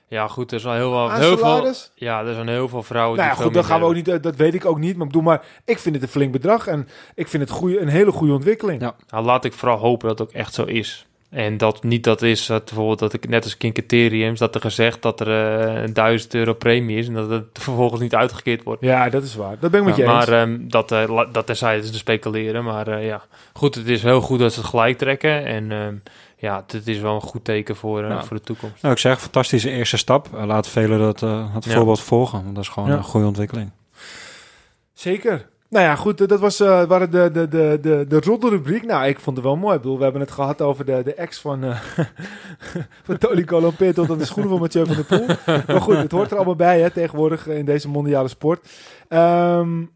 Ja, goed, er zijn heel, wel, Aan heel veel... Ja, er zijn heel veel vrouwen Nou ja, die goed, dat gaan we ook niet, dat weet ik ook niet. Maar ik bedoel, maar ik vind het een flink bedrag en ik vind het goeie, een hele goede ontwikkeling. Ja. Nou, laat ik vooral hopen dat het ook echt zo is. En dat niet dat is, dat bijvoorbeeld dat ik net als Kinkerteriums, dat er gezegd dat er uh, een 1000 euro premie is en dat het vervolgens niet uitgekeerd wordt. Ja, dat is waar. Dat ben ik met je maar eens. um, dat, uh, dat terzijde is te speculeren. Maar uh, ja, goed, het is heel goed dat ze het gelijk trekken. En um, ja, het is wel een goed teken voor, uh, Ja. voor de toekomst. Nou, ik zeg, fantastische eerste stap. Laat velen dat, uh, het Ja. voorbeeld volgen. Want dat is gewoon Ja. een goede ontwikkeling. Zeker. Nou ja, goed, dat was, uh, waren de, de, de, de, de roddelrubriek. Nou, ik vond het wel mooi. Ik bedoel, we hebben het gehad over de, de ex van, uh, van Tony Colombé tot aan de schoenen van Mathieu van der Poel. maar goed, het hoort er allemaal bij hè, tegenwoordig in deze mondiale sport. Um,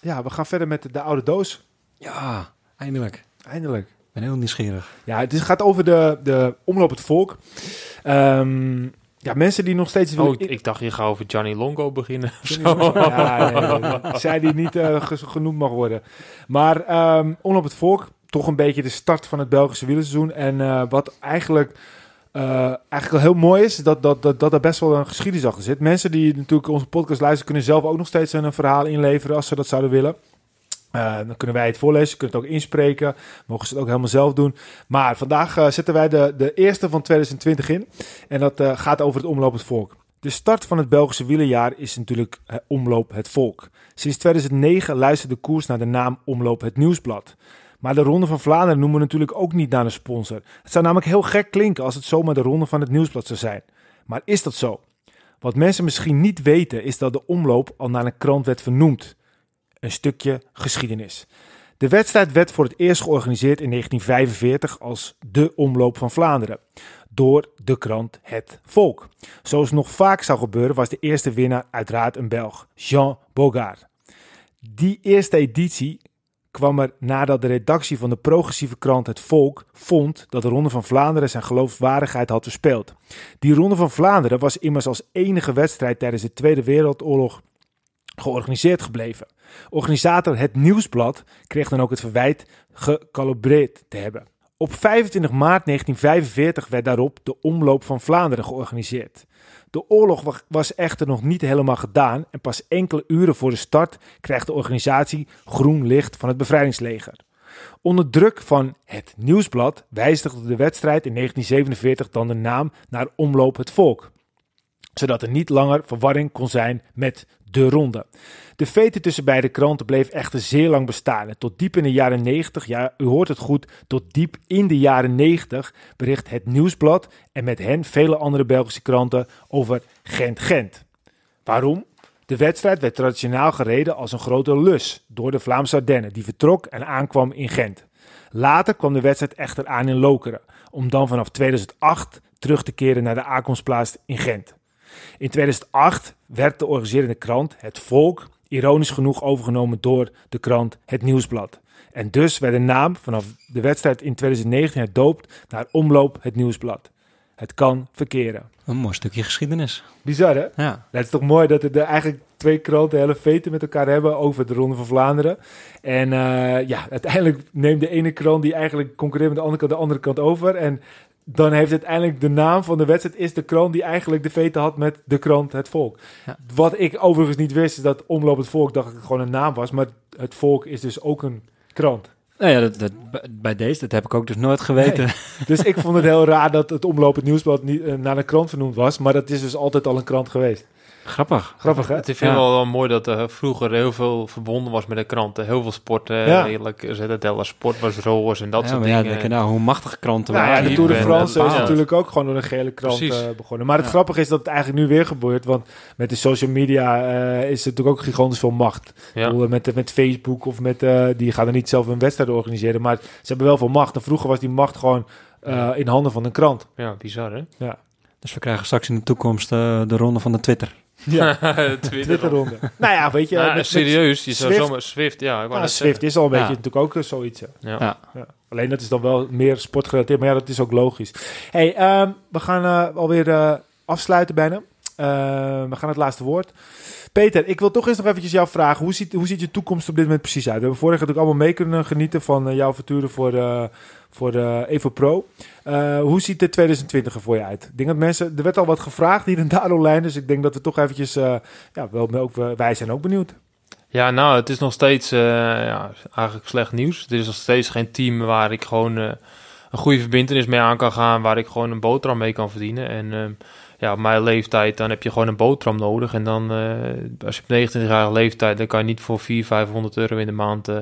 ja, we gaan verder met de, de oude doos. Ja, eindelijk. Eindelijk. Ik ben heel nieuwsgierig. Ja, het is, gaat over de, de omloop het volk. Um, ja, mensen die nog steeds... Oh, ik dacht je gaat over Johnny Longo beginnen. Ja, nee, zij die niet uh, genoemd mag worden. Maar um, omloop het volk, toch een beetje de start van het Belgische wielerseizoen. En uh, wat eigenlijk... Uh, eigenlijk wel heel mooi is dat, dat, dat, dat er best wel een geschiedenis achter zit. Mensen die natuurlijk onze podcast luisteren, kunnen zelf ook nog steeds een verhaal inleveren als ze dat zouden willen. Uh, dan kunnen wij het voorlezen, kunnen het ook inspreken. Mogen ze het ook helemaal zelf doen. Maar vandaag uh, zetten wij de, de eerste van 2020 in. En dat uh, gaat over het omloop het volk. De start van het Belgische wielerjaar is natuurlijk Omloop het Volk. Sinds 2009 luistert de koers naar de naam Omloop het Nieuwsblad. Maar de Ronde van Vlaanderen noemen we natuurlijk ook niet naar een sponsor. Het zou namelijk heel gek klinken als het zomaar de Ronde van het Nieuwsblad zou zijn. Maar is dat zo? Wat mensen misschien niet weten is dat de omloop al naar een krant werd vernoemd. Een stukje geschiedenis. De wedstrijd werd voor het eerst georganiseerd in 1945 als de Omloop van Vlaanderen door de krant Het Volk. Zoals nog vaak zou gebeuren was de eerste winnaar uiteraard een Belg, Jean Bogart. Die eerste editie kwam er nadat de redactie van de progressieve krant Het Volk vond dat de Ronde van Vlaanderen zijn geloofwaardigheid had verspeeld. Die Ronde van Vlaanderen was immers als enige wedstrijd tijdens de Tweede Wereldoorlog georganiseerd gebleven. Organisator Het Nieuwsblad kreeg dan ook het verwijt gecalibreerd te hebben. Op 25 maart 1945 werd daarop de Omloop van Vlaanderen georganiseerd. De oorlog was echter nog niet helemaal gedaan en pas enkele uren voor de start krijgt de organisatie groen licht van het bevrijdingsleger. Onder druk van het Nieuwsblad wijzigde de wedstrijd in 1947 dan de naam naar Omloop het Volk, zodat er niet langer verwarring kon zijn met de ronde. De vete tussen beide kranten bleef echter zeer lang bestaan. Tot diep in de jaren 90, ja, u hoort het goed, tot diep in de jaren 90 bericht het Nieuwsblad en met hen vele andere Belgische kranten over Gent-Gent. Waarom? De wedstrijd werd traditioneel gereden als een grote lus door de Vlaamse Ardennen, die vertrok en aankwam in Gent. Later kwam de wedstrijd echter aan in Lokeren, om dan vanaf 2008 terug te keren naar de aankomstplaats in Gent. In 2008 werd de organiserende krant Het Volk ironisch genoeg overgenomen door de krant Het Nieuwsblad. En dus werd de naam vanaf de wedstrijd in 2019 herdoopt naar Omloop Het Nieuwsblad. Het kan verkeren. Een mooi stukje geschiedenis. Bizar, hè? Ja. Het is toch mooi dat er eigenlijk twee kranten hele veten met elkaar hebben over de Ronde van Vlaanderen. En uh, ja, uiteindelijk neemt de ene krant die eigenlijk concurreert met de andere kant de andere kant over. En dan heeft uiteindelijk de naam van de wedstrijd is de krant die eigenlijk de vete had met de krant Het Volk. Ja. Wat ik overigens niet wist, is dat Omloop het Volk dacht ik gewoon een naam was. Maar het Volk is dus ook een krant. Nou ja, dat, dat, bij deze, dat heb ik ook dus nooit geweten. Dus ik vond het heel raar dat het Omloop het Nieuwsblad niet uh, naar een krant vernoemd was. Maar dat is dus altijd al een krant geweest. Grappig. Grappig, hè? Het is ja. wel, wel mooi dat er vroeger heel veel verbonden was met de kranten. Heel veel sporten, Ja. redelijk. Zetadella Sport was roos en dat Ja, soort maar ja, dingen. denk je nou, hoe machtige kranten Nou ja, waren de die Tour de France is natuurlijk ook gewoon door een gele krant eh, begonnen. Maar het Ja. grappige is dat het eigenlijk nu weer gebeurt. Want met de social media eh, is er natuurlijk ook gigantisch veel macht. Ja. bedoel, met, met Facebook of met... eh, die gaan er niet zelf een wedstrijd organiseren. Maar ze hebben wel veel macht. En vroeger was die macht gewoon eh, in handen van een krant. ja, bizar hè? Dus we krijgen straks in de toekomst eh, de ronde van de Twitter. Ja, Twitter. Twitterronde. nou ja, weet je... Met- met- serieus, je zou Swift- zomaar Swift, ja. Ik Nou, Swift is al een beetje Ja. natuurlijk ook eh, zoiets. Ja. Ja. Ja. Alleen dat is dan wel meer sportgerelateerd, maar ja, dat is ook logisch. Hey, ehm, we gaan eh, alweer eh, afsluiten bijna. Ehm, we gaan het laatste woord. Peter, ik wil toch eens nog eventjes jou vragen. Hoe ziet, hoe ziet je toekomst op dit moment precies uit? We hebben vorig jaar natuurlijk allemaal mee kunnen genieten van eh, jouw avonturen voor, eh voor de Evo Pro. Eh, hoe ziet de 2020 er voor je uit? Ik denk dat mensen, er werd al wat gevraagd hier en daar online, dus ik denk dat we toch eventjes, eh, ja, wel, ook, wij zijn ook benieuwd. Ja, nou, het is nog steeds eh, ja, eigenlijk slecht nieuws. Het is nog steeds geen team waar ik gewoon eh, een goede verbindenis mee aan kan gaan, waar ik gewoon een boterham mee kan verdienen. En ehm, ja, mijn leeftijd, dan heb je gewoon een boterham nodig. En dan, eh, als je op 29-jarige leeftijd, dan kan je niet voor 400, 500 euro in de maand eh,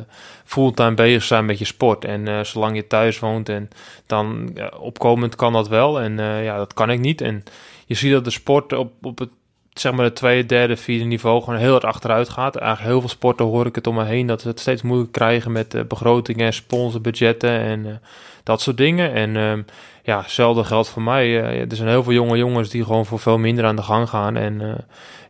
fulltime bezig zijn met je sport. En eh, zolang je thuis woont, en dan opkomend kan dat wel. En ja, dat kan ik niet. En je ziet dat de sport op, op het zeg maar het tweede, derde, vierde niveau gewoon heel hard achteruit gaat. Eigenlijk heel veel sporten hoor ik het om me heen dat ze het steeds moeilijker krijgen met eh, begrotingen, sponsorbudgetten en dat soort dingen. En ehm, ja, hetzelfde geldt voor mij. Eh, er zijn heel veel jonge jongens die gewoon voor veel minder aan de gang gaan. En eh,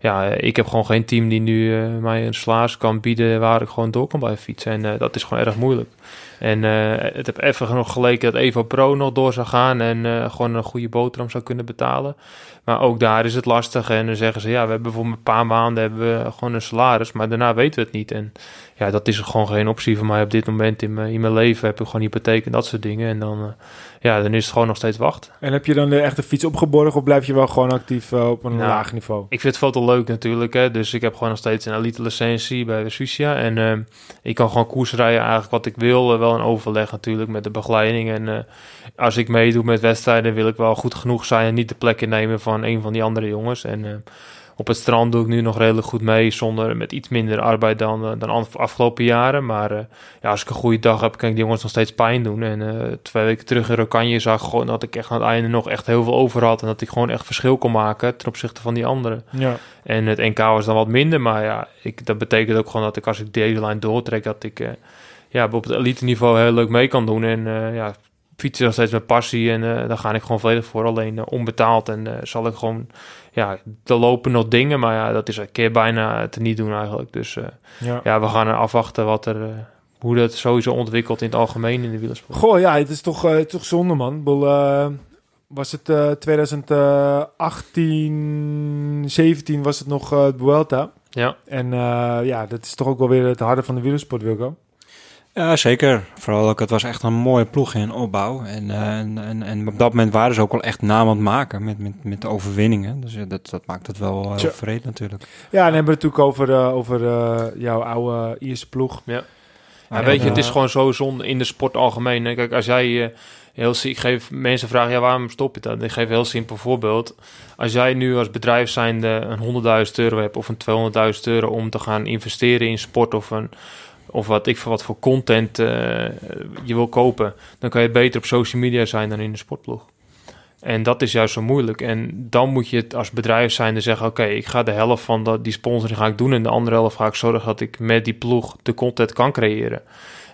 ja, ik heb gewoon geen team die nu eh, mij een slaas kan bieden waar ik gewoon door kan blijven fietsen. En dat is gewoon erg moeilijk. En het heb even nog geleken dat Evo Pro nog door zou gaan en gewoon een goede boterham zou kunnen betalen. Maar ook daar is het lastig. En dan zeggen ze, ja, we hebben voor een paar maanden hebben we gewoon een salaris, maar daarna weten we het niet. En ja, dat is gewoon geen optie voor mij op dit moment in mijn, in mijn leven. Heb ik gewoon hypotheek en dat soort dingen. En dan, uh, ja, dan is het gewoon nog steeds wachten. En heb je dan de echte fiets opgeborgen of blijf je wel gewoon actief uh, op een nou, laag niveau? Ik vind het foto leuk natuurlijk. Hè. Dus ik heb gewoon nog steeds een elite licentie bij Sucia. En uh, ik kan gewoon koers rijden eigenlijk wat ik wil. wel een overleg natuurlijk met de begeleiding. En als ik meedoe met wedstrijden wil ik wel goed genoeg zijn en niet de plek innemen van een van die andere jongens. En op het strand doe ik nu nog redelijk goed mee, zonder met iets minder arbeid dan, uh, dan afgelopen jaren. Maar uh, ja, als ik een goede dag heb, kan ik die jongens nog steeds pijn doen. En twee weken terug in Rokanje zag ik gewoon dat ik echt aan het einde nog echt heel veel over had. En dat ik gewoon echt verschil kon maken ten opzichte van die anderen. Ja. En het NK was dan wat minder, maar ja, ik, dat betekent ook gewoon dat ik als ik deze lijn doortrek, dat ik ja, op het elite niveau heel leuk mee kan doen. En ja, fietsen nog steeds met passie en uh, daar ga ik gewoon volledig voor. Alleen uh, onbetaald en uh, zal ik gewoon, ja, er lopen nog dingen, maar ja, dat is een keer bijna te niet doen eigenlijk. Dus ja. ja. we gaan er afwachten wat er, hoe dat sowieso ontwikkelt in het algemeen in de wielersport. Goh, ja, het is toch, toch zonde man. Bol, was het 2018, 17 was het nog het Vuelta. Ja. En ja, dat is toch ook wel weer het harde van de wielersport, Wilco. Ja, zeker. Vooral ook, het was echt een mooie ploeg in opbouw. En, uh, en, en, op dat moment waren ze ook wel echt naam aan het maken met, met, met de overwinningen. Dus dat, dat maakt het wel uh, vreed natuurlijk. Ja, en hebben we het natuurlijk over, uh, over jouw oude eerste ploeg. Ja. ja weet je, het is gewoon zo zonde in de sport algemeen. Kijk, als jij heel ik geef mensen vragen, ja, waarom stop je dat? Ik geef een heel simpel voorbeeld. Als jij nu als bedrijf zijnde een 100.000 euro hebt of een 200.000 euro om te gaan investeren in sport of een of wat ik voor wat voor content uh, je wil kopen, dan kan je beter op social media zijn dan in de sportploeg. En dat is juist zo moeilijk. En dan moet je het als bedrijf zijn en zeggen: Oké, ik ga de helft van dat, die sponsoring ga ik doen. En de andere helft ga ik zorgen dat ik met die ploeg de content kan creëren.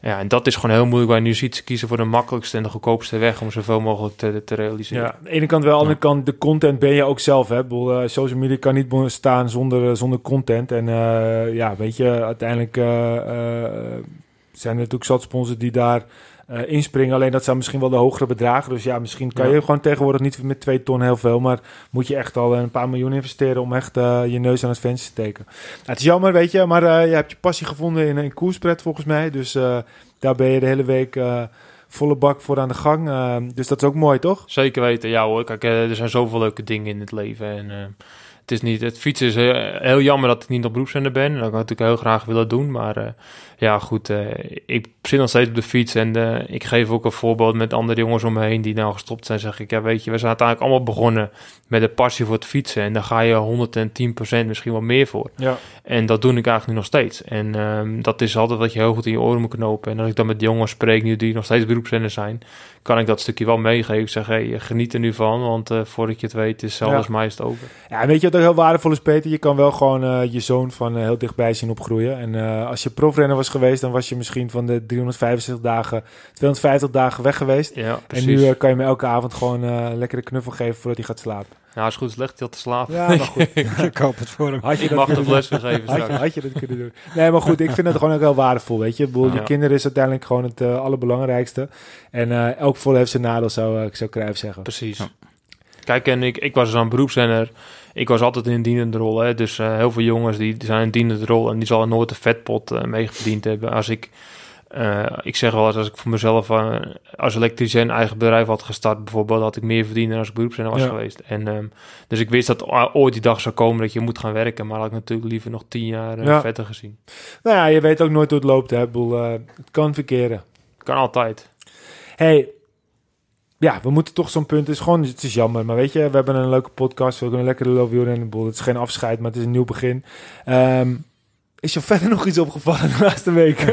Ja, en dat is gewoon heel moeilijk waar je nu ziet. Ze kiezen voor de makkelijkste en de goedkoopste weg om zoveel mogelijk te, te realiseren. Ja, aan de ene kant wel, aan de andere kant de content ben je ook zelf. Hè? Bedoel, uh, social media kan niet staan zonder, uh, zonder content. En uh, ja, weet je, uiteindelijk zijn er natuurlijk zat sponsors die daar uh, inspringen. Alleen dat zijn misschien wel de hogere bedragen. Dus ja, misschien kan je gewoon tegenwoordig niet met twee ton heel veel. Maar moet je echt al een paar miljoen investeren om echt uh, je neus aan het venster te steken. Nou, het is jammer, weet je. Maar uh, je hebt je passie gevonden in een koerspret volgens mij. Dus daar ben je de hele week volle bak voor aan de gang. dus dat is ook mooi, toch? Zeker weten, ja hoor. Kijk, er zijn zoveel leuke dingen in het leven. En het is niet, het fietsen is heel, jammer dat ik niet op beroepszender ben. Dat ik natuurlijk heel graag willen doen. Maar uh, ja, goed, uh, ik zit nog steeds op de fiets. En uh, ik geef ook een voorbeeld met andere jongens om me heen die nou gestopt zijn. Zeg ik, ja weet je, we zijn uiteindelijk allemaal begonnen met de passie voor het fietsen. En daar ga je 110% misschien wel meer voor. Ja. En dat doe ik eigenlijk nu nog steeds. En um, dat is altijd wat je heel goed in je oren moet knopen. En als ik dan met jongens spreek nu die nog steeds beroepszender zijn, kan ik dat stukje wel meegeven. Ik zeg, hey, geniet er nu van, want voordat je het weet is alles ja. mij is het over. Ja, weet je wat heel waardevol is, Peter? Je kan wel gewoon uh, je zoon van uh, heel dichtbij zien opgroeien. En uh, als je profrenner was geweest, dan was je misschien van de 365 dagen, 250 dagen weg geweest. Ja, en nu kan je me elke avond gewoon een lekkere knuffel geven voordat hij gaat slapen. Nou, als goed is, legt hij al te slapen. Ja, maar goed. ik koop het voor hem. Had je ik mag de fles geven had je, had je, dat kunnen doen. Nee, maar goed, ik vind het gewoon ook heel waardevol, weet je. Bedoel, je kinderen is uiteindelijk gewoon het uh, allerbelangrijkste. En uh, elk vol heeft zijn nadeel, zou ik zou Cruijff zeggen. Precies. Ja. Kijk, en ik, ik was dus een beroepszender ik was altijd in een dienende rol. Hè? Dus uh, heel veel jongens die zijn in dienende rol en die zal nooit een vetpot uh, hebben. Als ik, uh, ik zeg wel eens, als ik voor mezelf als elektricien eigen bedrijf had gestart, bijvoorbeeld, had ik meer verdiend dan als ik beroepszender was ja. geweest. En, um, dus ik wist dat ooit die dag zou komen dat je moet gaan werken, maar had ik natuurlijk liever nog tien jaar ja. verder gezien. Nou ja, je weet ook nooit hoe het loopt. Hè? Bedoel, het kan verkeren. Kan altijd. Hey, ja, we moeten toch zo'n punt. Het is gewoon, het is jammer. Maar weet je, we hebben een leuke podcast. We kunnen lekker de Love You Het is geen afscheid, maar het is een nieuw begin. Um, is je verder nog iets opgevallen de laatste week?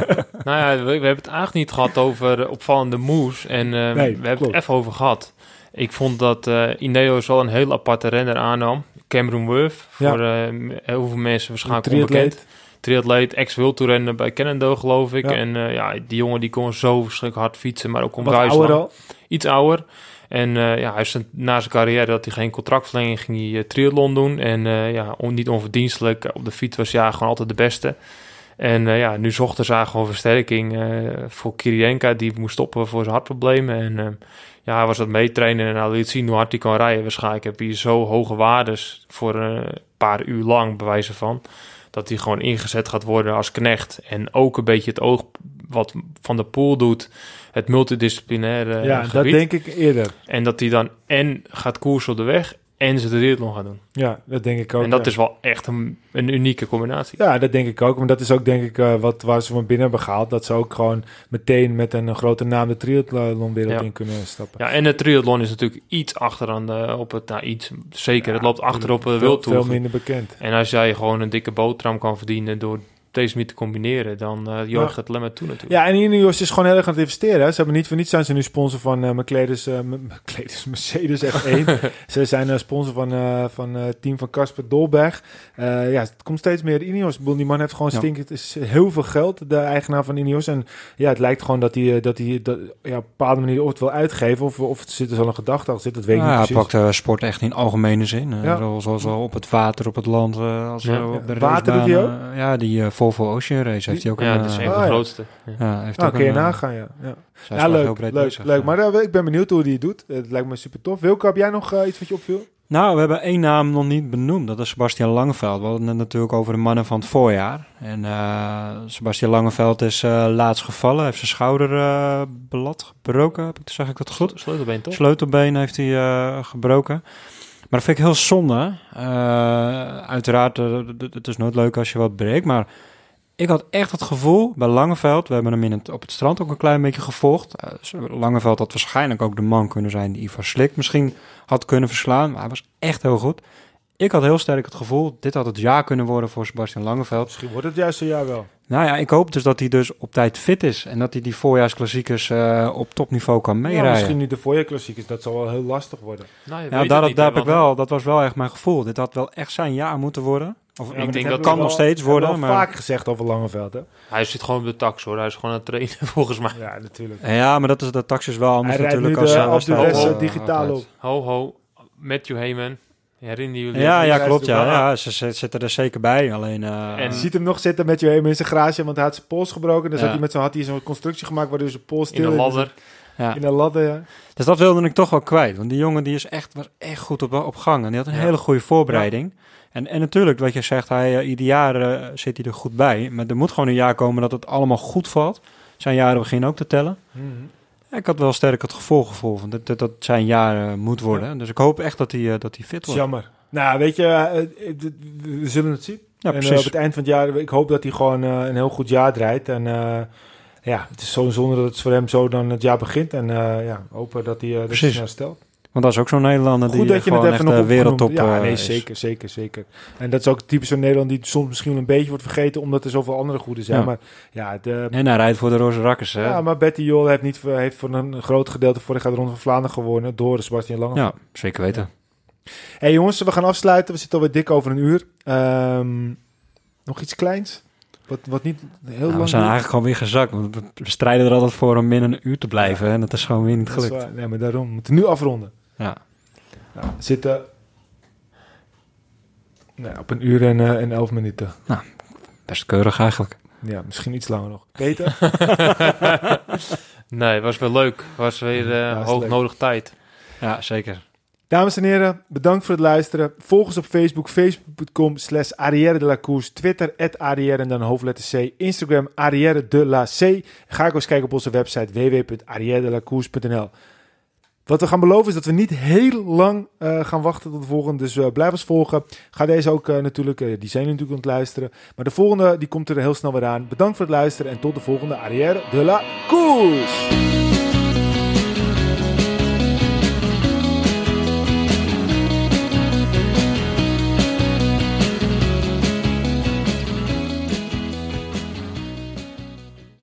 nou ja, we, we, hebben het eigenlijk niet gehad over opvallende moves. En uh, nee, we hebben het even over gehad. Ik vond dat uh, Ineos wel een heel aparte renner aannam. Cameron Worth, voor ja. uh, heel veel mensen waarschijnlijk onbekend triatleet, ex-wildtoerenner bij Cannondale, geloof ik. Ja. En uh, ja, die jongen die kon zo verschrikkelijk hard fietsen, maar ook om ouder al? Iets ouder. En uh, ja, hij is na zijn carrière dat hij geen contractverlenging ging hij uh, triathlon doen. En ja, on, niet onverdienstelijk. Op de fiets was ja gewoon altijd de beste. En eh, ja, nu zochten ze gewoon versterking eh, voor Kirienka. Die moest stoppen voor zijn hartproblemen. En eh, ja, hij was wat meetrainen en hij liet zien hoe hard hij kan rijden. Waarschijnlijk heb je zo hoge waardes voor een paar uur lang, bewijzen van. Dat hij gewoon ingezet gaat worden als knecht. En ook een beetje het oog wat Van de Poel doet. Het multidisciplinaire ja, gebied. dat denk ik eerder. En dat hij dan en gaat koersen op de weg en ze de triathlon gaan doen. Ja, dat denk ik ook. en dat ja. is wel echt een, een unieke combinatie. Ja, dat denk ik ook. Maar dat is ook denk ik eh, wat waar ze van binnen hebben gehaald. Dat ze ook gewoon meteen met een grote naam de triathlonwereld Ja. in kunnen stappen. Ja, en het triathlon is natuurlijk iets achter aan de, op het, nou iets, zeker, het loopt achter op de veel, wildtour. veel minder bekend. En als jij gewoon een dikke boterham kan verdienen door deze niet te combineren, dan uh, juicht het alleen maar toe natuurlijk. Ja, en Ineos is gewoon heel erg aan het investeren. hè. Ze hebben niet voor niets zijn ze nu sponsor van eh Mercedes, eh, M- Mercedes, Mercedes F1. ze zijn eh, sponsor van, eh van eh, het team van Casper Dolberg. Eh, ja, het komt steeds meer Ineos. Die man heeft gewoon Ja. stinkend is heel veel geld, de eigenaar van Ineos. En ja, het lijkt gewoon dat hij, eh, dat hij dat, ja, op een bepaalde manier of het wil uitgeven of, of het zit er zo een gedachte achter zit. Dat weet ik Ja, niet hij precies. pakt eh, sport echt in algemene zin. eh, Ja. Zoals, zoals wel op het water, op het land, eh, als Ja. eh, op de Ja, water doet hij. Eh, Ja, die eh, Volvo Ocean Race heeft hij ook Ja, een... dat is eh, een van Ah, de ja. grootste. Ja. heeft Nou, ook kun je een, eh, nagaan, ja. ja. zij is Ja, wel heel leuk, leuk, bezig, leuk. ja. Maar eh, ik ben benieuwd hoe hij het doet. Het lijkt me super tof. Wilke, heb jij nog iets wat je opviel? Nou, we hebben één naam nog niet benoemd. Dat is Sebastian Langeveld. We hadden het natuurlijk over de mannen van het voorjaar. En eh, Sebastian Langeveld is eh, laatst gevallen. heeft zijn schouder eh belad gebroken. Heb ik, zeg ik dat goed? Sleutelbeen toch? Sleutelbeen heeft hij eh, gebroken. Maar dat vind ik heel zonde. Eh, uiteraard, het is nooit leuk als je wat breekt. Maar ik had echt het gevoel bij Langeveld... We hebben hem in het, op het strand ook een klein beetje gevolgd. Eh, Langeveld had waarschijnlijk ook de man kunnen zijn... die Ivar Slik misschien had kunnen verslaan. Maar hij was echt heel goed. Ik had heel sterk het gevoel... dit had het jaar kunnen worden voor Sebastian Langeveld. Misschien wordt het juist een jaar wel. Nou ja, ik hoop dus dat hij dus op tijd fit is... en dat hij die voorjaarsklassiekers eh, op topniveau kan Ja, meerijden. misschien niet de voorjaarklassiekers. Dat zal wel heel lastig worden. Nou, Ja, daar, heb ik wel, dat was wel echt mijn gevoel. Dit had wel echt zijn jaar moeten worden. Of, Ja, Ik denk dat kan nog steeds worden, maar- vaak gezegd over Langeveld, hè? Hij zit gewoon op de tax hoor. Hij is gewoon aan het trainen volgens mij. Ja, natuurlijk. Ja, maar dat is de tax is wel anders Hij rijdt natuurlijk nu als de eh, als de- digitaal altijd. op. Ho ho, Matthew Heyman. Herinneren jullie? Ja, ja, klopt. Ja, ja, ze, ze zitten er zeker bij. Alleen, eh, En- Je ziet hem nog zitten met je helemaal in zijn garage, want hij had zijn pols gebroken. Zat Ja. hij met zo'n, had hij zo'n constructie gemaakt waardoor zijn pols In een ladder. ja. In een ladder, ja. Dus dat wilde ik toch wel kwijt. Want die jongen die is echt, was echt goed op, op gang. En die had een Ja. hele goede voorbereiding. En, en natuurlijk, wat je zegt, hij, eh, ieder jaar eh, zit hij er goed bij. Maar er moet gewoon een jaar komen dat het allemaal goed valt. Zijn jaren beginnen ook te tellen. Ja, ik had wel sterk het gevoel gevoel van dat, dat, dat zijn jaar moet worden. Dus ik hoop echt dat hij, eh, dat hij fit wordt. jammer. Nou, weet je, eh, we zullen het zien. Ja, en eh, precies. op het eind van het jaar, ik hoop dat hij gewoon een heel goed jaar draait. En ja, het is zo zonde dat het voor hem zo dan het jaar begint. En ja, hopen dat hij uh, dat hij Precies. snel stelt. Want dat is ook zo'n Nederlander Goed die dat eh, je het gewoon even echt nog de wereldtop. Ja, eh, nee, is. zeker, zeker, zeker. En dat is ook typisch zo'n Nederland die soms misschien een beetje wordt vergeten, omdat er zoveel andere goede zijn. Ja. Maar ja, de, En hij rijdt voor de Roze Rakkers, hè? ja, maar Betty Jol heeft, niet, heeft voor een groot gedeelte vorig jaar de Ronde van Vlaanderen gewonnen door Sebastian Lange. Ja, zeker weten. hey, jongens, we gaan afsluiten. We zitten alweer dik over een uur. Ehm, nog iets kleins? Wat, wat niet heel Nou, lang we zijn duurt? eigenlijk gewoon weer gezakt. Want we strijden er altijd voor om binnen een uur te blijven. En dat is gewoon weer niet gelukt. Nee, maar daarom. We moeten nu afronden. Ja. Nou, zitten nou, op een uur en, eh, en elf minuten. Best keurig eigenlijk. Ja, misschien iets langer nog. Peter? Nee, was wel leuk. Was weer eh Ja, is hoog leuk. nodig tijd. Ja, zeker. Dames en heren, bedankt voor het luisteren. Volg ons op Facebook, facebook.com slash Arrière de la Course. Twitter, at Arrière en dan hoofdletter C. Instagram, Arrière de la C. Ga ook eens kijken op onze website www.arrièredelacourse.nl Wat we gaan beloven is dat we niet heel lang eh, gaan wachten tot de volgende. Dus eh, blijf ons volgen. Ga deze ook eh, natuurlijk, die zijn natuurlijk aan het luisteren. Maar de volgende, die komt er heel snel weer aan. Bedankt voor het luisteren en tot de volgende Arrière de la Course.